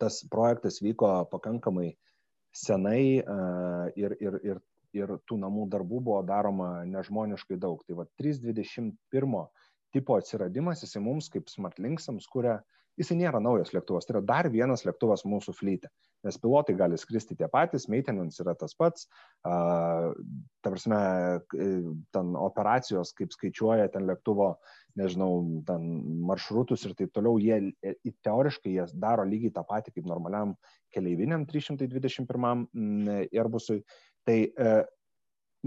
tas projektas vyko pakankamai senai ir, ir, ir ir tų namų darbų buvo daroma nežmoniškai daug. Tai va 321 tipo atsiradimas, jisai mums kaip SmartLinksams kuria, jisai nėra naujas lėktuvas, tai yra dar vienas lėktuvas mūsų flyte, nes pilotai gali skristi tie patys, maintenance yra tas pats, uh, ta prasme, ten operacijos, kaip skaičiuoja ten lėktuvo, nežinau, ten maršrutus ir taip toliau, jie teoriškai jie daro lygiai tą patį kaip normaliam keleiviniam 321 Airbusui. Tai e,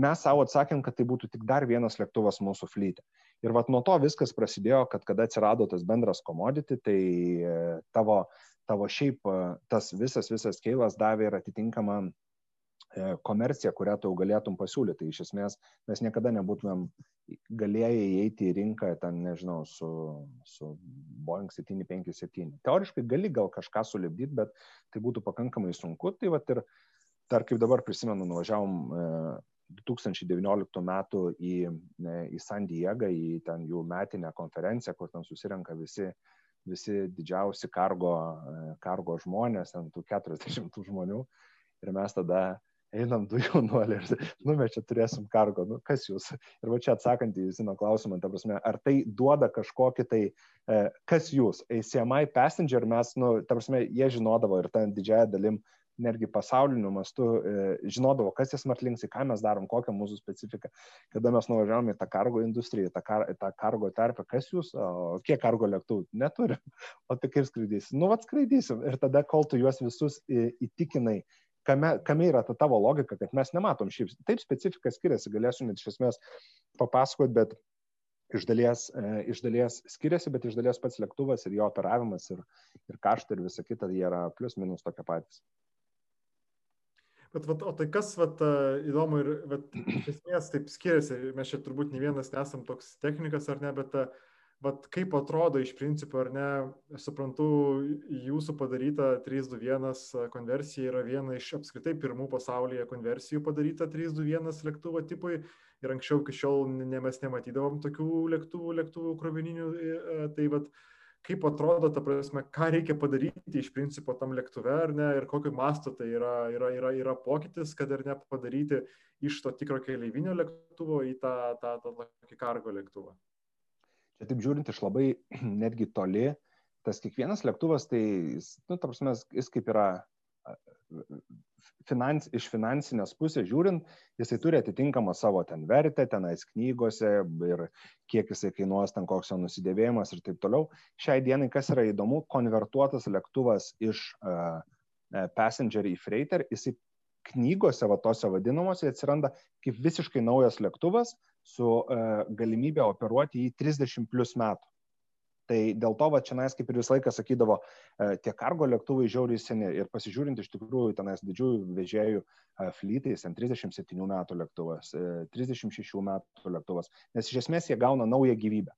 mes savo atsakėm, kad tai būtų tik dar vienas lėktuvas mūsų flyte. Ir vat nuo to viskas prasidėjo, kad kada atsirado tas bendras commodity, tai e, tavo, tavo šiaip e, tas visas, visas keilas davė ir atitinkamą komerciją, kurią tu galėtum pasiūlyti. Tai iš esmės mes niekada nebūtumėm galėję įeiti į rinką, ten, nežinau, su, su Boeing 757. Teoriškai gali gal kažką sulibdyti, bet tai būtų pakankamai sunku. Tai vat ir uh, dar kaip dabar prisimenu, nuvažiavom 2019 e, metų į, e, į San Diegą, į ten jų metinę konferenciją, kur ten susirenka visi, visi didžiausi kargo, e, kargo žmonės, ant tų 40 žmonių. Ir mes tada einam du jaunuoliai ir, nu, mes čia turėsim kargo, nu, kas jūs? Ir va čia atsakant į Zino klausimą, ta prasme, ar tai duoda kažkokį tai, kas jūs? ACMI passenger mes, nu, ta prasme, jie žinodavo ir ten didžiaja dalim netgi pasauliniu mastu e, žinodavo, kas tie smartlinksai, ką mes darom, kokia mūsų specifika. Kada mes nuvažiavome į tą kargo industriją, tą, kar, tą kargo terpę, kas jūs, o kiek kargo lėktuvų neturim, o tai kaip skraidysim? Nu, vad skraidysim. Ir tada, kol tu juos visus įtikinai, kame, kame yra ta tavo logika, kad mes nematom šiaip. Taip specifika skiriasi, galėsiu net iš esmės papasakot, bet iš dalies, e, iš dalies skiriasi, bet iš dalies pats lėktuvas ir jo operavimas ir, ir kaštai ir visa kita, jie yra plus minus tokie patys. Bet, vat, o tai kas, vat, įdomu ir, vat, iš esmės taip skiriasi, mes čia turbūt ne vienas nesam toks technikas ar ne, bet, vat, kaip atrodo iš principo, ar ne, aš suprantu, jūsų padaryta 321 konversija yra viena iš apskritai pirmų pasaulyje konversijų padaryta 321 lėktuvo tipui. Ir anksčiau iki šiol ne, mes nematydavom tokių lėktuvų, lėktuvų krovininių, tai vat, kaip atrodo, ta prasme, ką reikia padaryti iš principo tam lėktuve, ar ne, ir kokiu mastu tai yra, yra, yra, yra pokytis, kad ir ne padaryti iš to tikro keleivinio lėktuvo į tą, tą, tą tokį kargo lėktuvą. Čia taip žiūrint iš labai netgi toli, tas kiekvienas lėktuvas, tai, nu, ta prasme, jis kaip yra finans, iš finansinės pusės žiūrint, jisai turi atitinkamą savo ten vertę, tenais knygose ir kiek jisai kainuos, ten koks jo nusidėvėjimas ir taip toliau. Šiai dienai, kas yra įdomu, konvertuotas lėktuvas iš uh, passenger į freighter, jisai knygose, va tose vadinamose, atsiranda kaip visiškai naujas lėktuvas su uh, galimybė operuoti į 30 plus metų. Tai dėl to, va, čia nais kaip ir visą laiką sakydavo, e, tie kargo lėktuvai žiauriai seni ir pasižiūrint iš tikrųjų tenais didžiųjų vežėjų e, flytais, 37 metų lėktuvas, 36 e, metų lėktuvas, nes iš esmės jie gauna naują gyvybę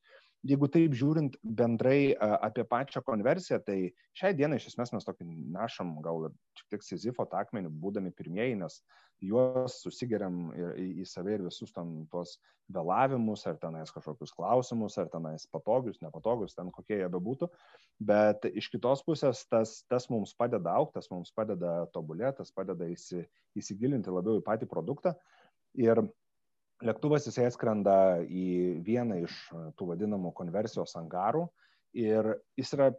jeigu taip žiūrint bendrai apie pačią konversiją, tai šiai dienai iš esmės mes tokį nešam gal šiek tiek Sizifo akmenį, būdami pirmieji, nes juos susigeriam į, į save ir visus ten tuos vėlavimus, ar tenais kažkokius klausimus, ar tenais patogius, nepatogius, ten kokie jie bebūtų. Bet iš kitos pusės tas, tas mums padeda aukti, tas mums padeda tobulėti, tas padeda įsi, įsigilinti labiau į patį produktą. Ir lėktuvas jisai atskrenda į vieną iš tų vadinamų konversijos angarų ir jis yra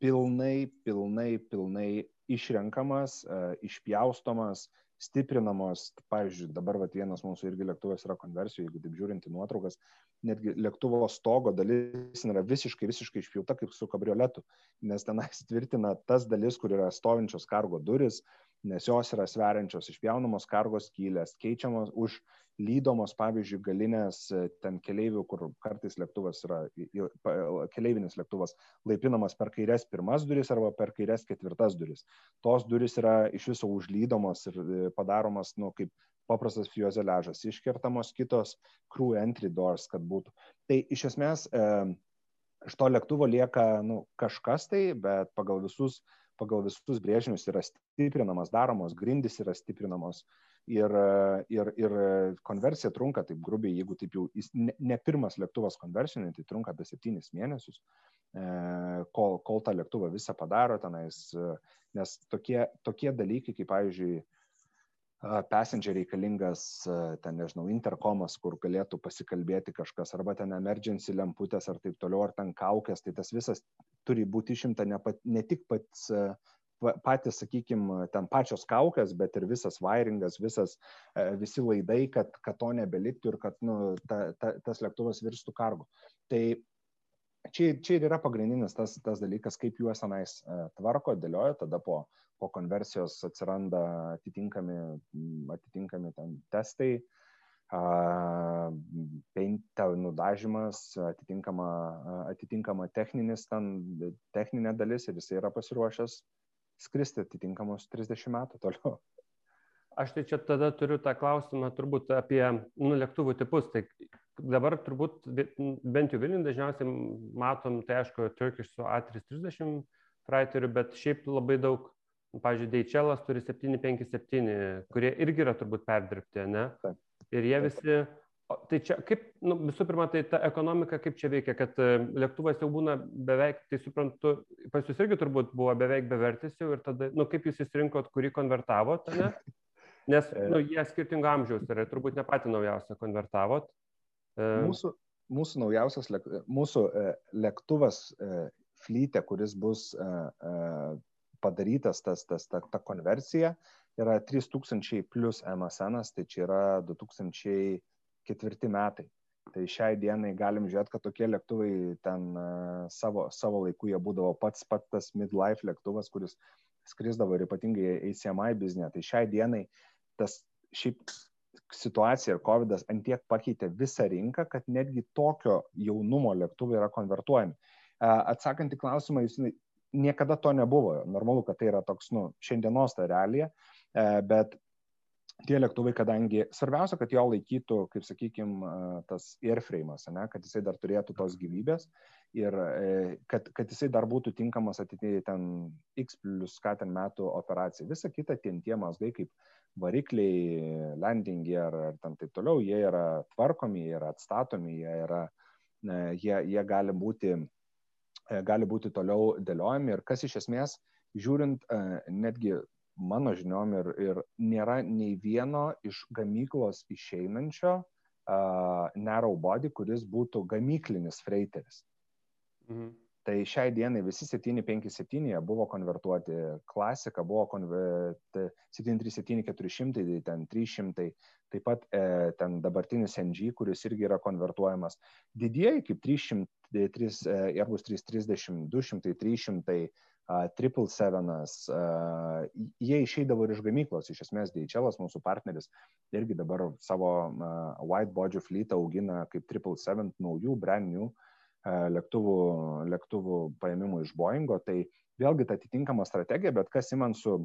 pilnai, pilnai, pilnai išrenkamas, e, išpjaustomas, stiprinamos, pavyzdžiui, dabar vat, vienas mūsų irgi lėktuvas yra konversijų, jeigu taip žiūrint į nuotraukas, netgi lėktuvo stogo dalis yra visiškai, visiškai išpjauta kaip su kabrioletu, nes tenais tvirtina tas dalis, kur yra stovinčios kargo duris, nes jos yra sveriančios, išpjaunamos kargos skylės, keičiamos už lydomos, pavyzdžiui, galinės e, ten keleivių, kur kartais lėktuvas yra, keleivinis lėktuvas laipinamas per kairias pirmas duris arba per kairias ketvirtas duris. Tos duris yra iš viso užlydomos ir e, padaromas, nu, kaip paprastas fiozeliažas, iškertamos kitos crew entry doors, kad būtų. Tai iš esmės e, iš to lėktuvo lieka nu, kažkas tai, bet pagal visus pagal visus brėžinius yra stiprinamas, daromos, grindys yra stiprinamos ir, ir, ir konversija trunka, taip grubiai, jeigu taip jau ne, ne pirmas lėktuvas konversijonai, tai trunka apie septynis mėnesius, e, kol, kol tą lėktuvą visą padaro tenais, nes tokie, tokie dalykai, kaip pavyzdžiui, passenger reikalingas, ten nežinau, interkomas, kur galėtų pasikalbėti kažkas, arba ten emergency lemputės ar taip toliau, ar ten kaukės, tai tas visas turi būti išimta ne, pat, ne tik pats, patys, sakykime, ten pačios kaukės, bet ir visas wiringas, visas, visi laidai, kad, kad to nebeliktų ir kad nu, ta, ta, tas lėktuvas virstų kargu. Tai čia, čia ir yra pagrindinis tas, tas dalykas, kaip juos tenais tvarko, dėlioja, tada po, po konversijos atsiranda atitinkami, atitinkami testai, peintą nudažymas, atitinkama, atitinkama techninis, ten, techninė dalis ir jisai yra pasiruošęs skristi atitinkamus 30 metų toliau. Aš tai čia tada turiu tą klausimą turbūt apie nu, lėktuvų tipus. Tai dabar turbūt bent jau Vilniui dažniausiai matom, tai aišku, Turkish su A330 freighteriu, bet šiaip labai daug Pavyzdžiui, Deičelas turi 757, kurie irgi yra turbūt perdirbti, ne? Ir jie visi, tai čia kaip, nu, visų pirma, tai ta ekonomika kaip čia veikia, kad e, lėktuvas jau būna beveik, tai suprantu, pas jūs irgi turbūt buvo beveik bevertis jau ir tada, nu, kaip jūs įsirinkot, kurį konvertavot, ne? Nes, e. nu, jie skirtingo amžiaus yra, turbūt ne pati naujausią konvertavot. E. Mūsų, mūsų naujausias, mūsų lėktuvas flyte, kuris bus padarytas tas, tas, ta, ta konversija yra 3000 plus MSN, tai čia yra 2004 metai. Tai šiai dienai galim žiūrėti, kad tokie lėktuvai ten savo, savo laiku jie būdavo pats pats tas midlife lėktuvas, kuris skrisdavo ir ypatingai ACMI biznė. Tai šiai dienai tas šiaip situacija ir COVID antiek pakeitė visą rinką, kad netgi tokio jaunumo lėktuvai yra konvertuojami. Atsakant į klausimą, jūs niekada to nebuvo. Normalu, kad tai yra toks, nu, šiandienos ta realija, e, bet tie lėktuvai, kadangi svarbiausia, kad jo laikytų, kaip sakykime, tas airframe'as, kad jisai dar turėtų tos gyvybės ir e, kad, kad jisai dar būtų tinkamas ateityje ten X plus ką ten metų operacijai. Visa kita, tie tie mazgai kaip varikliai, landingi ar, ar tam taip toliau, jie yra tvarkomi, jie yra atstatomi, jie, yra, e, jie, jie gali būti E, gali būti toliau dėliojami ir kas iš esmės, žiūrint e, netgi mano žiniom ir, ir nėra nei vieno iš gamyklos išeinančio uh, narrow body, kuris būtų gamyklinis freiteris. Mhm. Tai šiai dienai visi 757 buvo konvertuoti, klasika buvo konvertuoti 737-400, tai ten 300, taip pat e, ten dabartinis NG, kuris irgi yra konvertuojamas. Didieji kaip 300, 3, e, Airbus 330, 200, 300, Triple Sevenas, jie išeidavo ir iš gamyklos, iš esmės DHL, mūsų partneris, irgi dabar savo white body fleetą augina kaip Triple Seven naujų, brand new lėktuvų, lėktuvų paėmimų iš Boeingo, tai vėlgi ta atitinkama strategija, bet kas įman su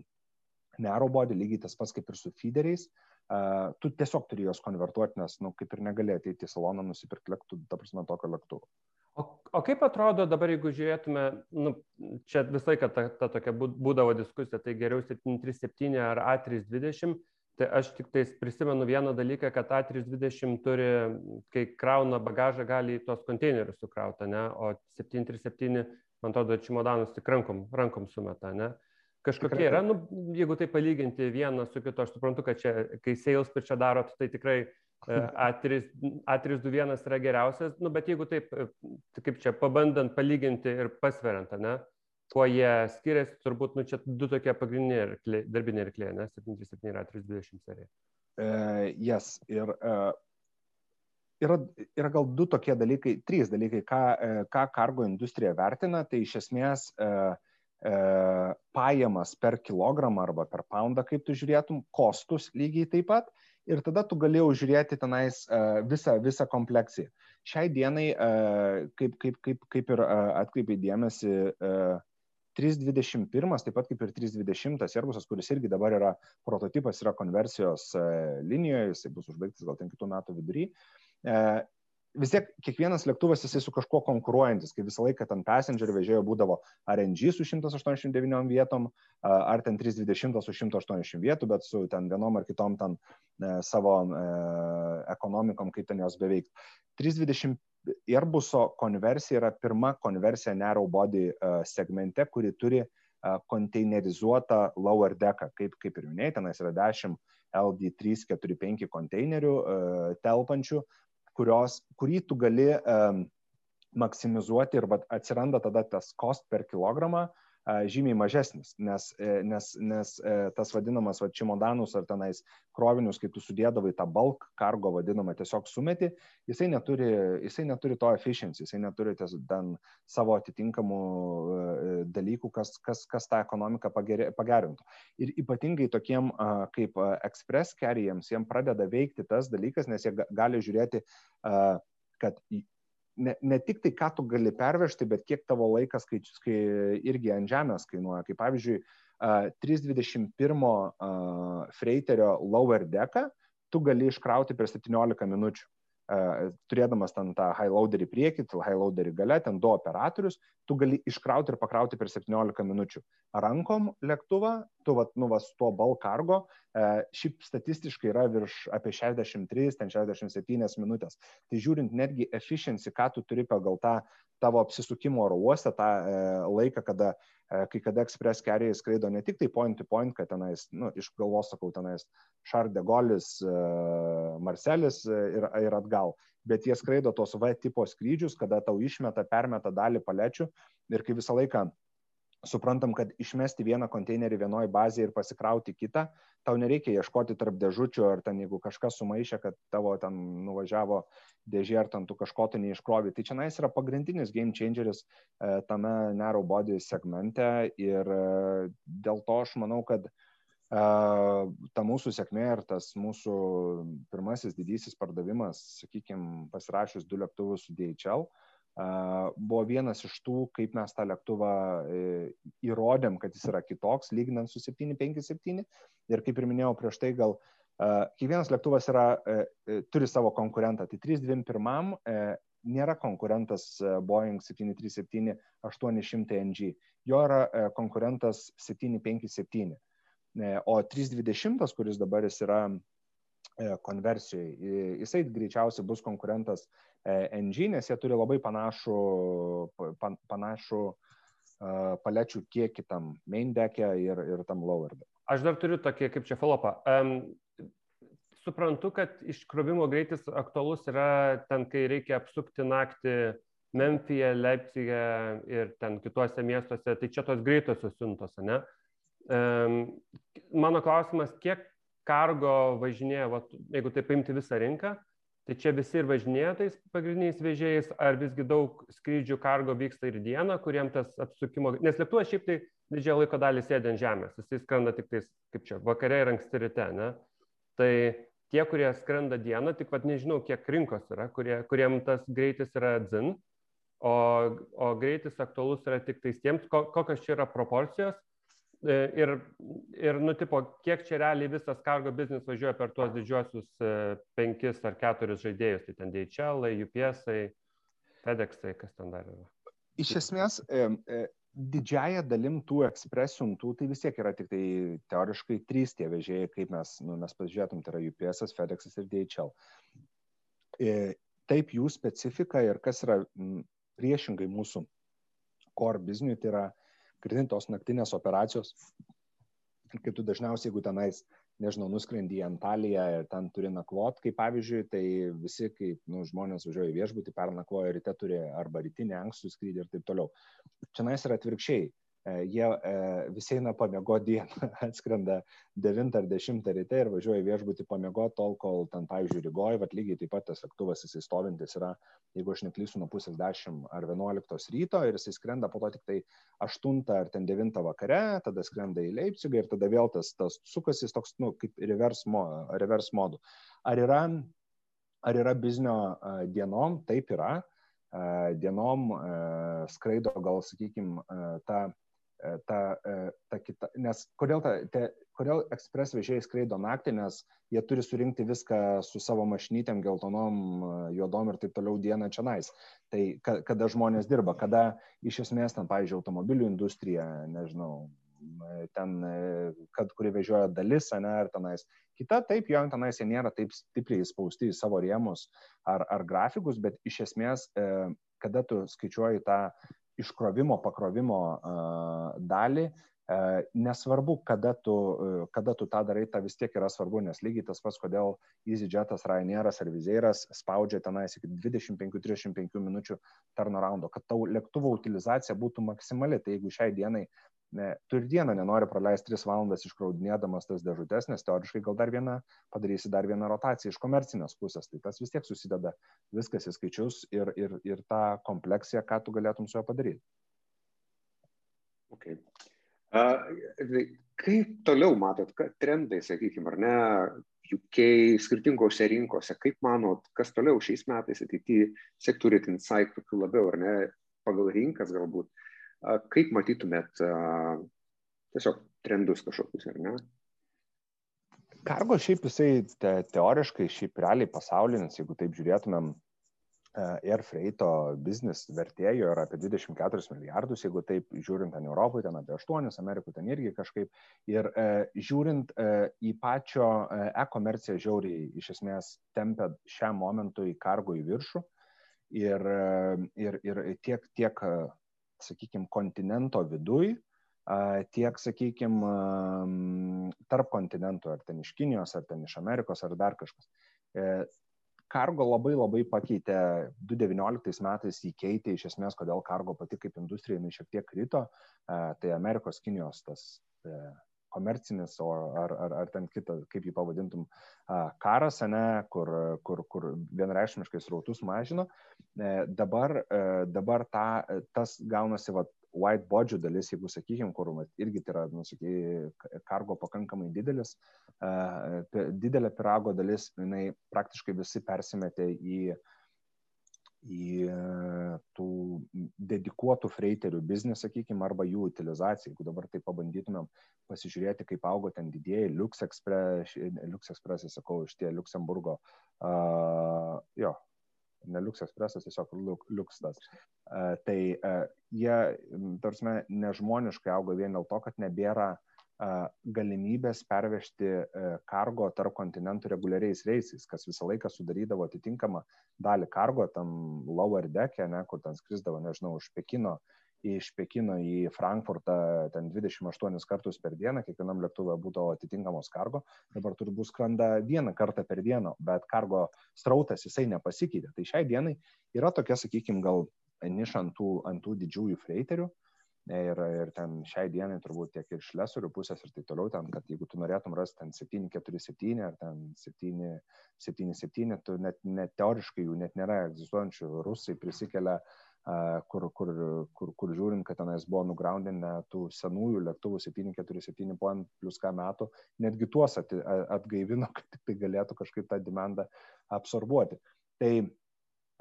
narrow body, lygiai tas pats kaip ir su feederiais, uh, Uh, tu tiesiog turi juos konvertuoti, nes, na, nu, kaip ir negali ateiti į saloną nusipirkti lėktuvą, ta prasme, tokio lėktuvo. O, o kaip atrodo dabar, jeigu žiūrėtume, nu, čia visą laiką ta, ta tokia būdavo diskusija, tai geriau 737 ar A320, tai aš tik tais prisimenu vieną dalyką, kad A320 turi, kai krauna bagažą, gali į tos konteinerius sukrauti, ne? o 737, man atrodo, čimodanus tik rankom, rankom sumeta. Ne? kažkokie yra, nu, jeigu tai palyginti vieną su kitu, aš suprantu, kad čia, kai sales pitchą darot, tai tikrai A3, e, A321 yra geriausias, nu, bet jeigu taip, e, kaip čia, pabandant palyginti ir pasveriant, ne, kuo jie skiriasi, turbūt, nu, čia du tokie pagrindiniai irklė, darbiniai irklė, ne, 77 ir A320 serija. Uh, yes, ir uh, yra, yra gal du tokie dalykai, trys dalykai, ką, ką kargo industrija vertina, tai iš esmės uh, pajamas per kilogramą arba per poundą, kaip tu žiūrėtum, kostus lygiai taip pat. Ir tada tu galėjau žiūrėti tenais uh, visą, visą kompleksiją. Šiai dienai, uh, kaip, kaip, kaip, kaip ir uh, atkreipiai dėmesį, uh, 321, taip pat kaip ir 320 Airbusas, kuris irgi dabar yra prototipas, yra konversijos linijoje, jisai bus užbaigtas gal ten kitų metų vidury vis tiek kiekvienas lėktuvas jisai su kažkuo konkuruojantis, kai visą laiką ten passenger vežėjo būdavo RNG su 189 vietom, ar ten 320 su 180 vietų, bet su ten vienom ar kitom ten e, savo e, ekonomikom, kaip ten jos beveik. 320 Airbuso konversija yra pirma konversija narrow body e, segmente, kuri turi konteinerizuotą lower decką, kaip, kaip ir minėjai, tenais yra 10 LD345 konteinerių telpančių, kurios, kurį tu gali um, maksimizuoti ir atsiranda tada tas cost per kilogramą uh, žymiai mažesnis, nes, e, nes, nes uh, tas vadinamas va, čimodanus ar tenais krovinius, kai tu sudėdavai tą bulk kargo vadinamą, tiesiog sumeti, jisai neturi, jisai neturi to efficiency, jisai neturi ties, ten savo atitinkamų uh, dalykų, kas, kas, kas tą ekonomiką pagerintų. Ir ypatingai tokiem kaip express carryjams, jiem pradeda veikti tas dalykas, nes jie gali žiūrėti, kad ne, ne tik tai, ką tu gali pervežti, bet kiek tavo laikas skaičius, kai irgi ant žemės kainuoja. Kaip pavyzdžiui, uh, 321 uh, freiterio lower decką tu gali iškrauti per 17 minučių turėdamas ten tą high loaderį priekį, high loaderį gale, ten du operatorius, tu gali iškrauti ir pakrauti per 17 minučių. Rankom lėktuvą, tu vat, nu, vas tuo bal kargo, šiaip statistiškai yra virš apie 63, ten 67 minutės. Tai žiūrint netgi efficiency, ką tu turi pagal tą tavo apsisukimo oro uoste, tą e, laiką, kada e, kai kada Express carrier skraido ne tik tai point to point, kad tenais, nu, iš galvos sakau, tenais Šarde Golis, e, Marcelis e, ir, ir atgal, bet jie skraido tos V tipo skrydžius, kada tau išmeta, permeta dalį palečių ir kai visą laiką suprantam, kad išmesti vieną konteinerį vienoje bazėje ir pasikrauti kitą, tau nereikia ieškoti tarp dėžučių ar ten jeigu kažkas sumaišė, kad tavo ten nuvažiavo dėžė ar ten tu kažko tai neiškrovi. Tai čia nais yra pagrindinis game changeris e, tame narrow body segmente ir e, dėl to aš manau, kad e, ta mūsų sėkmė ir tas mūsų pirmasis didysis pardavimas, sakykime, pasirašius du lėktuvus su DHL, uh, buvo vienas iš tų, kaip mes tą lėktuvą e, įrodėm, kad jis yra kitoks, lyginant su 757. Ir kaip ir minėjau prieš tai, gal kiekvienas lėktuvas yra, e, e, turi savo konkurentą. Tai 321 nėra konkurentas Boeing 737 800 NG, jo yra konkurentas 757. O 320, kuris dabar jis yra konversijoje, jisai greičiausiai bus konkurentas NG, nes jie turi labai panašų, pan, panašų uh, palečių kiekį tam main deck'e ir, ir tam lower deck'e. Aš dar turiu tokį kaip čia folopą. Um, suprantu, kad iškrovimo greitis aktualus yra ten, kai reikia apsukti naktį Memphije, Leipzige ir ten kituose miestuose, tai čia tos greitosios siuntos, ne? Um, mano klausimas, kiek kargo važinėja, va, jeigu tai paimti visą rinką, Tai čia visi ir važinėja tais pagrindiniais vežėjais, ar visgi daug skrydžių kargo vyksta ir dieną, kuriem tas apsukimo, nes lėktuvas šiaip tai didžiąją laiko dalį sėdė ant žemės, jisai skrenda tik tais, kaip čia, vakare ir anksti ryte, ne? Tai tie, kurie skrenda dieną, tik vad nežinau, kiek rinkos yra, kurie, kuriem tas greitis yra dzin, o, o greitis aktualus yra tik tais tiems, kokios čia yra proporcijos ir, ir nutipo, kiek čia realiai visas kargo biznis važiuoja per tuos didžiuosius e, penkis ar keturis žaidėjus, tai ten DHL, UPS, FedEx, kas ten dar yra. Iš esmės, e, didžiaja dalim tų ekspresuntų, tai vis tiek yra tik tai teoriškai trys tie vežėjai, kaip mes, nu, mes pažiūrėtum, tai yra UPS, FedEx ir DHL. Taip jų specifika ir kas yra priešingai mūsų core bizniui, tai yra skrintos naktinės operacijos, kaip tu dažniausiai, jeigu tenais, nežinau, nuskrendi į Antaliją ir ten turi nakvot, kaip pavyzdžiui, tai visi, kaip nu, žmonės važiuoja į viešbutį, pernakvoja ryte turi arba rytinį ankstų skrydį ir taip toliau. Čia nais yra atvirkščiai. Jie visi eina pamiego dieną, atskrenda 9 ar 10 ryte ir važiuoja viešbutį pamiego tol, kol ten, pavyzdžiui, Rygoje, bet lygiai taip pat tas lėktuvas jisai stovintis yra, jeigu aš neklysiu, nuo pusės 10 ar 11 ryto ir jisai skrenda po to tik tai 8 ar ten 9 vakare, tada skrenda į Leipzigą ir tada vėl tas, tas sukasi toks, nu, kaip reverse, mo, reverse modu. Ar yra, ar yra biznio dienom? Taip yra. Dienom skraido gal, sakykime, ta E, ta, e, ta kita, nes kodėl, ta, te, kodėl ekspres vežėjai skraido naktį, nes jie turi surinkti viską su savo mašinytėm, geltonom, e, juodom ir taip toliau dieną čia nais. Tai kada žmonės dirba, kada iš esmės ten, pavyzdžiui, automobilių industrija, nežinau, ten, kad kuri vežioja dalis, ne, ar tenais. Kita, taip, jo tenais jie nėra taip stipriai įspausti į savo rėmus ar, ar grafikus, bet iš esmės, kada tu skaičiuoji tą iškrovimo, pakrovimo dalį, nesvarbu, kada tu, kada tu tą darai, ta vis tiek yra svarbu, nes lygiai tas pats, kodėl EasyJetas, Ryanairas ar Vizeiras spaudžia tenais iki 25-35 minučių turnaroundo, kad tau lėktuvo utilizacija būtų maksimali. Tai jeigu šiai dienai ne, tu ir dieną nenori praleisti 3 valandas iškraudinėdamas tas dėžutės, nes teoriškai gal dar vieną padarysi dar vieną rotaciją iš komercinės pusės, tai tas vis tiek susideda viskas į skaičius ir, ir, ir tą kompleksiją, ką tu galėtum su juo padaryti. Okay. Uh, kaip toliau matot, trendai, sakykime, ar ne, UK skirtingose rinkose, kaip manot, kas toliau šiais metais ateityje sektorių insight tokių labiau, ar ne, pagal rinkas galbūt, Kaip matytumėt tiesiog trendus kažkokius, ar ne? Kargo šiaip jisai te, teoriškai, šiaip realiai pasaulinis, jeigu taip žiūrėtumėm, Air Freight'o biznis vertėjo yra apie 24 milijardus, jeigu taip žiūrint ten Europoje, ten apie 8, Amerikoje ten irgi kažkaip. Ir e, žiūrint e, į pačio e-komerciją žiauriai iš esmės tempia šiam momentui kargo į viršų. Ir, ir, ir tiek, tiek sakykime, kontinento viduj, tiek, sakykime, tarp kontinentų, ar ten iš Kinijos, ar ten iš Amerikos, ar dar kažkas. Kargo labai labai pakeitė, 2019 metais įkeitė iš esmės, kodėl kargo pati kaip industrija jinai šiek tiek krito, tai Amerikos, Kinijos tas e, komercinis, ar, ar, ar ten kitą, kaip jį pavadintum, karas, ne, kur, kur, kur vienreikšmiškai srautus mažino. E, dabar, e, dabar ta, tas gaunasi va, white bodžių dalis, jeigu sakykime, kur va, irgi tai yra, nusaky, kargo pakankamai didelis, didelė pirago dalis, jinai praktiškai visi persimetė į uh, į e, tų dedikuotų freiterių biznį, sakykime, arba jų utilizaciją. Jeigu dabar tai pabandytumėm pasižiūrėti, kaip augo ten didėjai Lux Express, Lux Express, sakau, iš tie Luxemburgo, uh, jo, ne Lux Expressas, tiesiog Luxtas. Uh, tai uh, jie, tarsi, nežmoniškai augo vien dėl to, kad nebėra uh, galimybės pervežti kargo tarp kontinentų reguliariais reisais, kas visą laiką sudarydavo atitinkamą dalį kargo tam lower deck'e, ne, kur ten skrisdavo, nežinau, iš Pekino, iš Pekino į Frankfurtą ten 28 kartus per dieną, kiekvienam lėktuvui būdavo atitinkamos kargo, dabar turbūt skrenda vieną kartą per dieną, bet kargo strautas jisai nepasikeitė. Tai šiai dienai yra tokia, sakykime, gal niša ant tų, ant tų didžiųjų freiterių, Ir, ir ten šiai dienai turbūt tiek iš lesorių pusės ir taip toliau, ten, kad jeigu tu norėtum rasti ten 747 ar ten 777, tu net, net teoriškai jų net nėra egzistuojančių, rusai prisikelia, uh, kur, kur, kur, kur žiūrint, kad tenais buvo nugroundinę tų senųjų lėktuvų 747 po plus ką metų, netgi tuos at, atgaivino, kad tik tai galėtų kažkaip tą demandą absorbuoti. Tai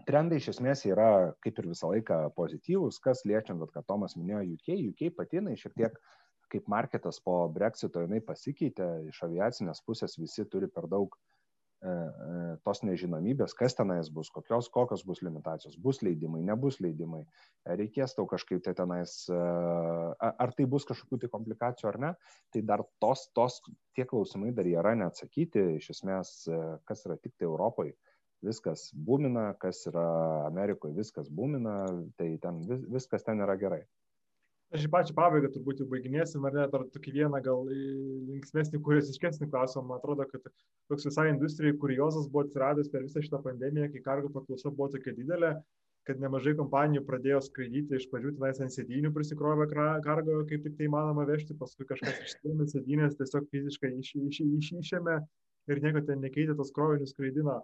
trendai iš esmės yra kaip ir visą laiką pozityvūs, kas liečiant, kad Tomas minėjo UK, UK pati jinai šiek tiek kaip marketas po Brexito jinai pasikeitė, iš aviacinės pusės visi turi per daug e, e, tos nežinomybės, kas tenais bus, kokios, kokios bus limitacijos, bus leidimai, nebus leidimai, reikės tau kažkaip tai tenais, e, ar tai bus kažkokių tai komplikacijų ar ne, tai dar tos, tos tie klausimai dar yra neatsakyti, iš esmės, kas yra tik tai Europoje viskas būmina, kas yra Amerikoje, viskas būmina, tai ten vis, viskas ten yra gerai. Aš į pačią pabaigą turbūt jau baiginėsim, ar net ar tokį vieną gal linksmesnį, kuriosiškesnį klausimą. Man atrodo, kad toks visai industrijai kuriozas buvo atsiradęs per visą šitą pandemiją, kai kargo paklausa buvo tokia didelė. kad nemažai kompanijų pradėjo skraidyti iš pradžių tenais ant sėdynių prisikrovę kargo, kaip tik tai manoma vežti, paskui kažkas išstūmė sėdynės, tiesiog fiziškai iš, iš, iš, išėmė ir nieko ten nekeitė, tos krovinius skraidino.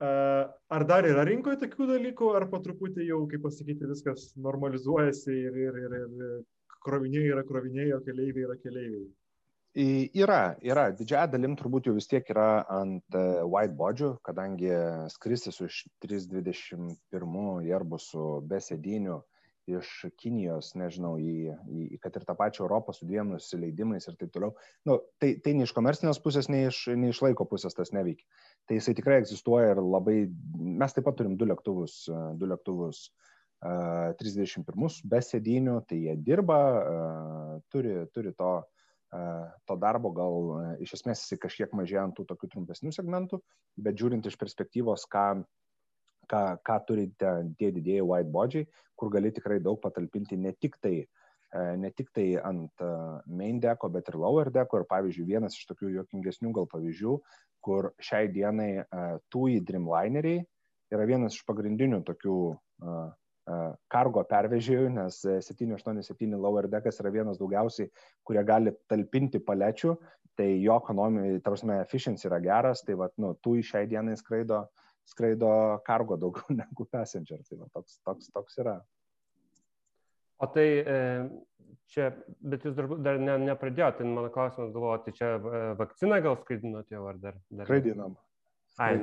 Ar dar yra rinkoje tokių dalykų, ar po truputį jau, kaip pasakyti, viskas normalizuojasi ir, ir, ir, ir kroviniai yra kroviniai, o keleiviai yra keleiviai? Yra, yra. Didžiąją dalim turbūt jau vis tiek yra ant e, whiteboardžių, kadangi skristi su 321 Airbusu be sėdinių iš Kinijos, nežinau, į, į, kad ir tą pačią Europą su dviem nusileidimais ir taip toliau. Nu, tai, tai nei iš komercinės pusės, nei iš, nei iš laiko pusės tas neveikia. Tai jisai tikrai egzistuoja ir labai, mes taip pat turim du lėktuvus, du lėktuvus uh, 31 be sėdinių, tai jie dirba, turi, turi to to darbo gal iš esmės jisai kažkiek mažėja ant tų tokių trumpesnių segmentų, bet žiūrint iš perspektyvos, ką, ką, ką turi tie didėjai whiteboardžiai, kur gali tikrai daug patalpinti ne tik tai, ne tik tai ant main deko, bet ir lower deko. Ir pavyzdžiui, vienas iš tokių juokingesnių gal pavyzdžių, kur šiai dienai TUI Dreamlineriai yra vienas iš pagrindinių tokių kargo pervežėjų, nes 787 lower deckas yra vienas daugiausiai, kurie gali talpinti palečių, tai jo ekonomija, ta prasme, efficiency yra geras, tai vad, nu, tu iš šiai dienai skraido, skraido kargo daugiau negu passenger, tai va, toks, toks, toks yra. O tai čia, bet jūs dar, dar ne, nepradėjote, tai mano klausimas galvoju, tai čia vakciną gal skraidinote jau ar dar? dar... Skraidinam. Ai.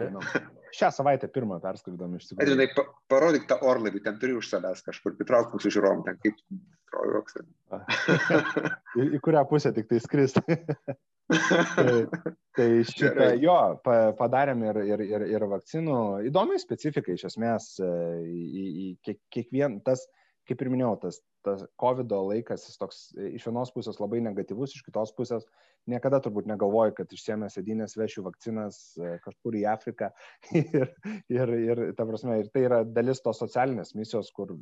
Šią savaitę pirmą perskaidom iš tikrųjų. Edvinai, pa, parodyk tą orlaivį, ten turi už savęs kažkur, pritrauk mūsų žiūrovom, ten kaip trojoksa. į, į kurią pusę tik tai skristi. tai, tai šitą jo padarėm ir, ir, ir, ir vakcinų. Įdomi specifika iš esmės. E, į, į kiek, kiekvien tas, kaip ir minėjau, tas, tas COVID laikas, jis toks iš vienos pusės labai negatyvus, iš kitos pusės niekada turbūt negalvoju, kad išsiemę sėdynės vešiu vakcinas e, kažkur į Afriką. ir, ir, ir, ta prasme, ir tai yra dalis tos socialinės misijos, kur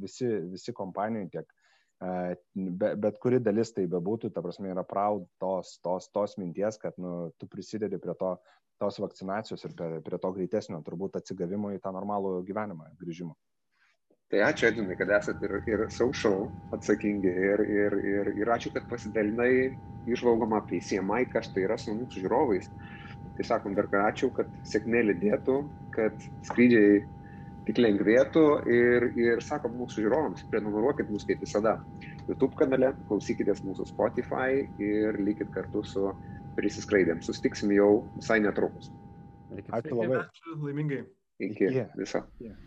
visi, visi kompanijai tiek, e, be, bet kuri dalis tai bebūtų, ta prasme, yra proud tos, tos, tos minties, kad nu, tu prisidedi prie to, tos vakcinacijos ir prie, prie to greitesnio turbūt atsigavimo į tą normalų gyvenimą, grįžimo. Tai ačiū, Edinai, kad esate ir, ir social atsakingi ir, ir, ir, ir ačiū, kad pasidalinai išvalgom apie CMI, kas tai yra su mūsų žiūrovais. Tai sakom dar ką ačiū, kad sėkmė lydėtų, kad skrydžiai tik lengvėtų ir, ir sakom mūsų žiūrovams, prenumeruokit mus kaip visada YouTube kanale, klausykitės mūsų Spotify ir likit kartu su prisiskraidėm. Sustiksim jau visai netrukus. Ačiū labai. Ačiū laimingai. Iki, Iki. viso. Yeah.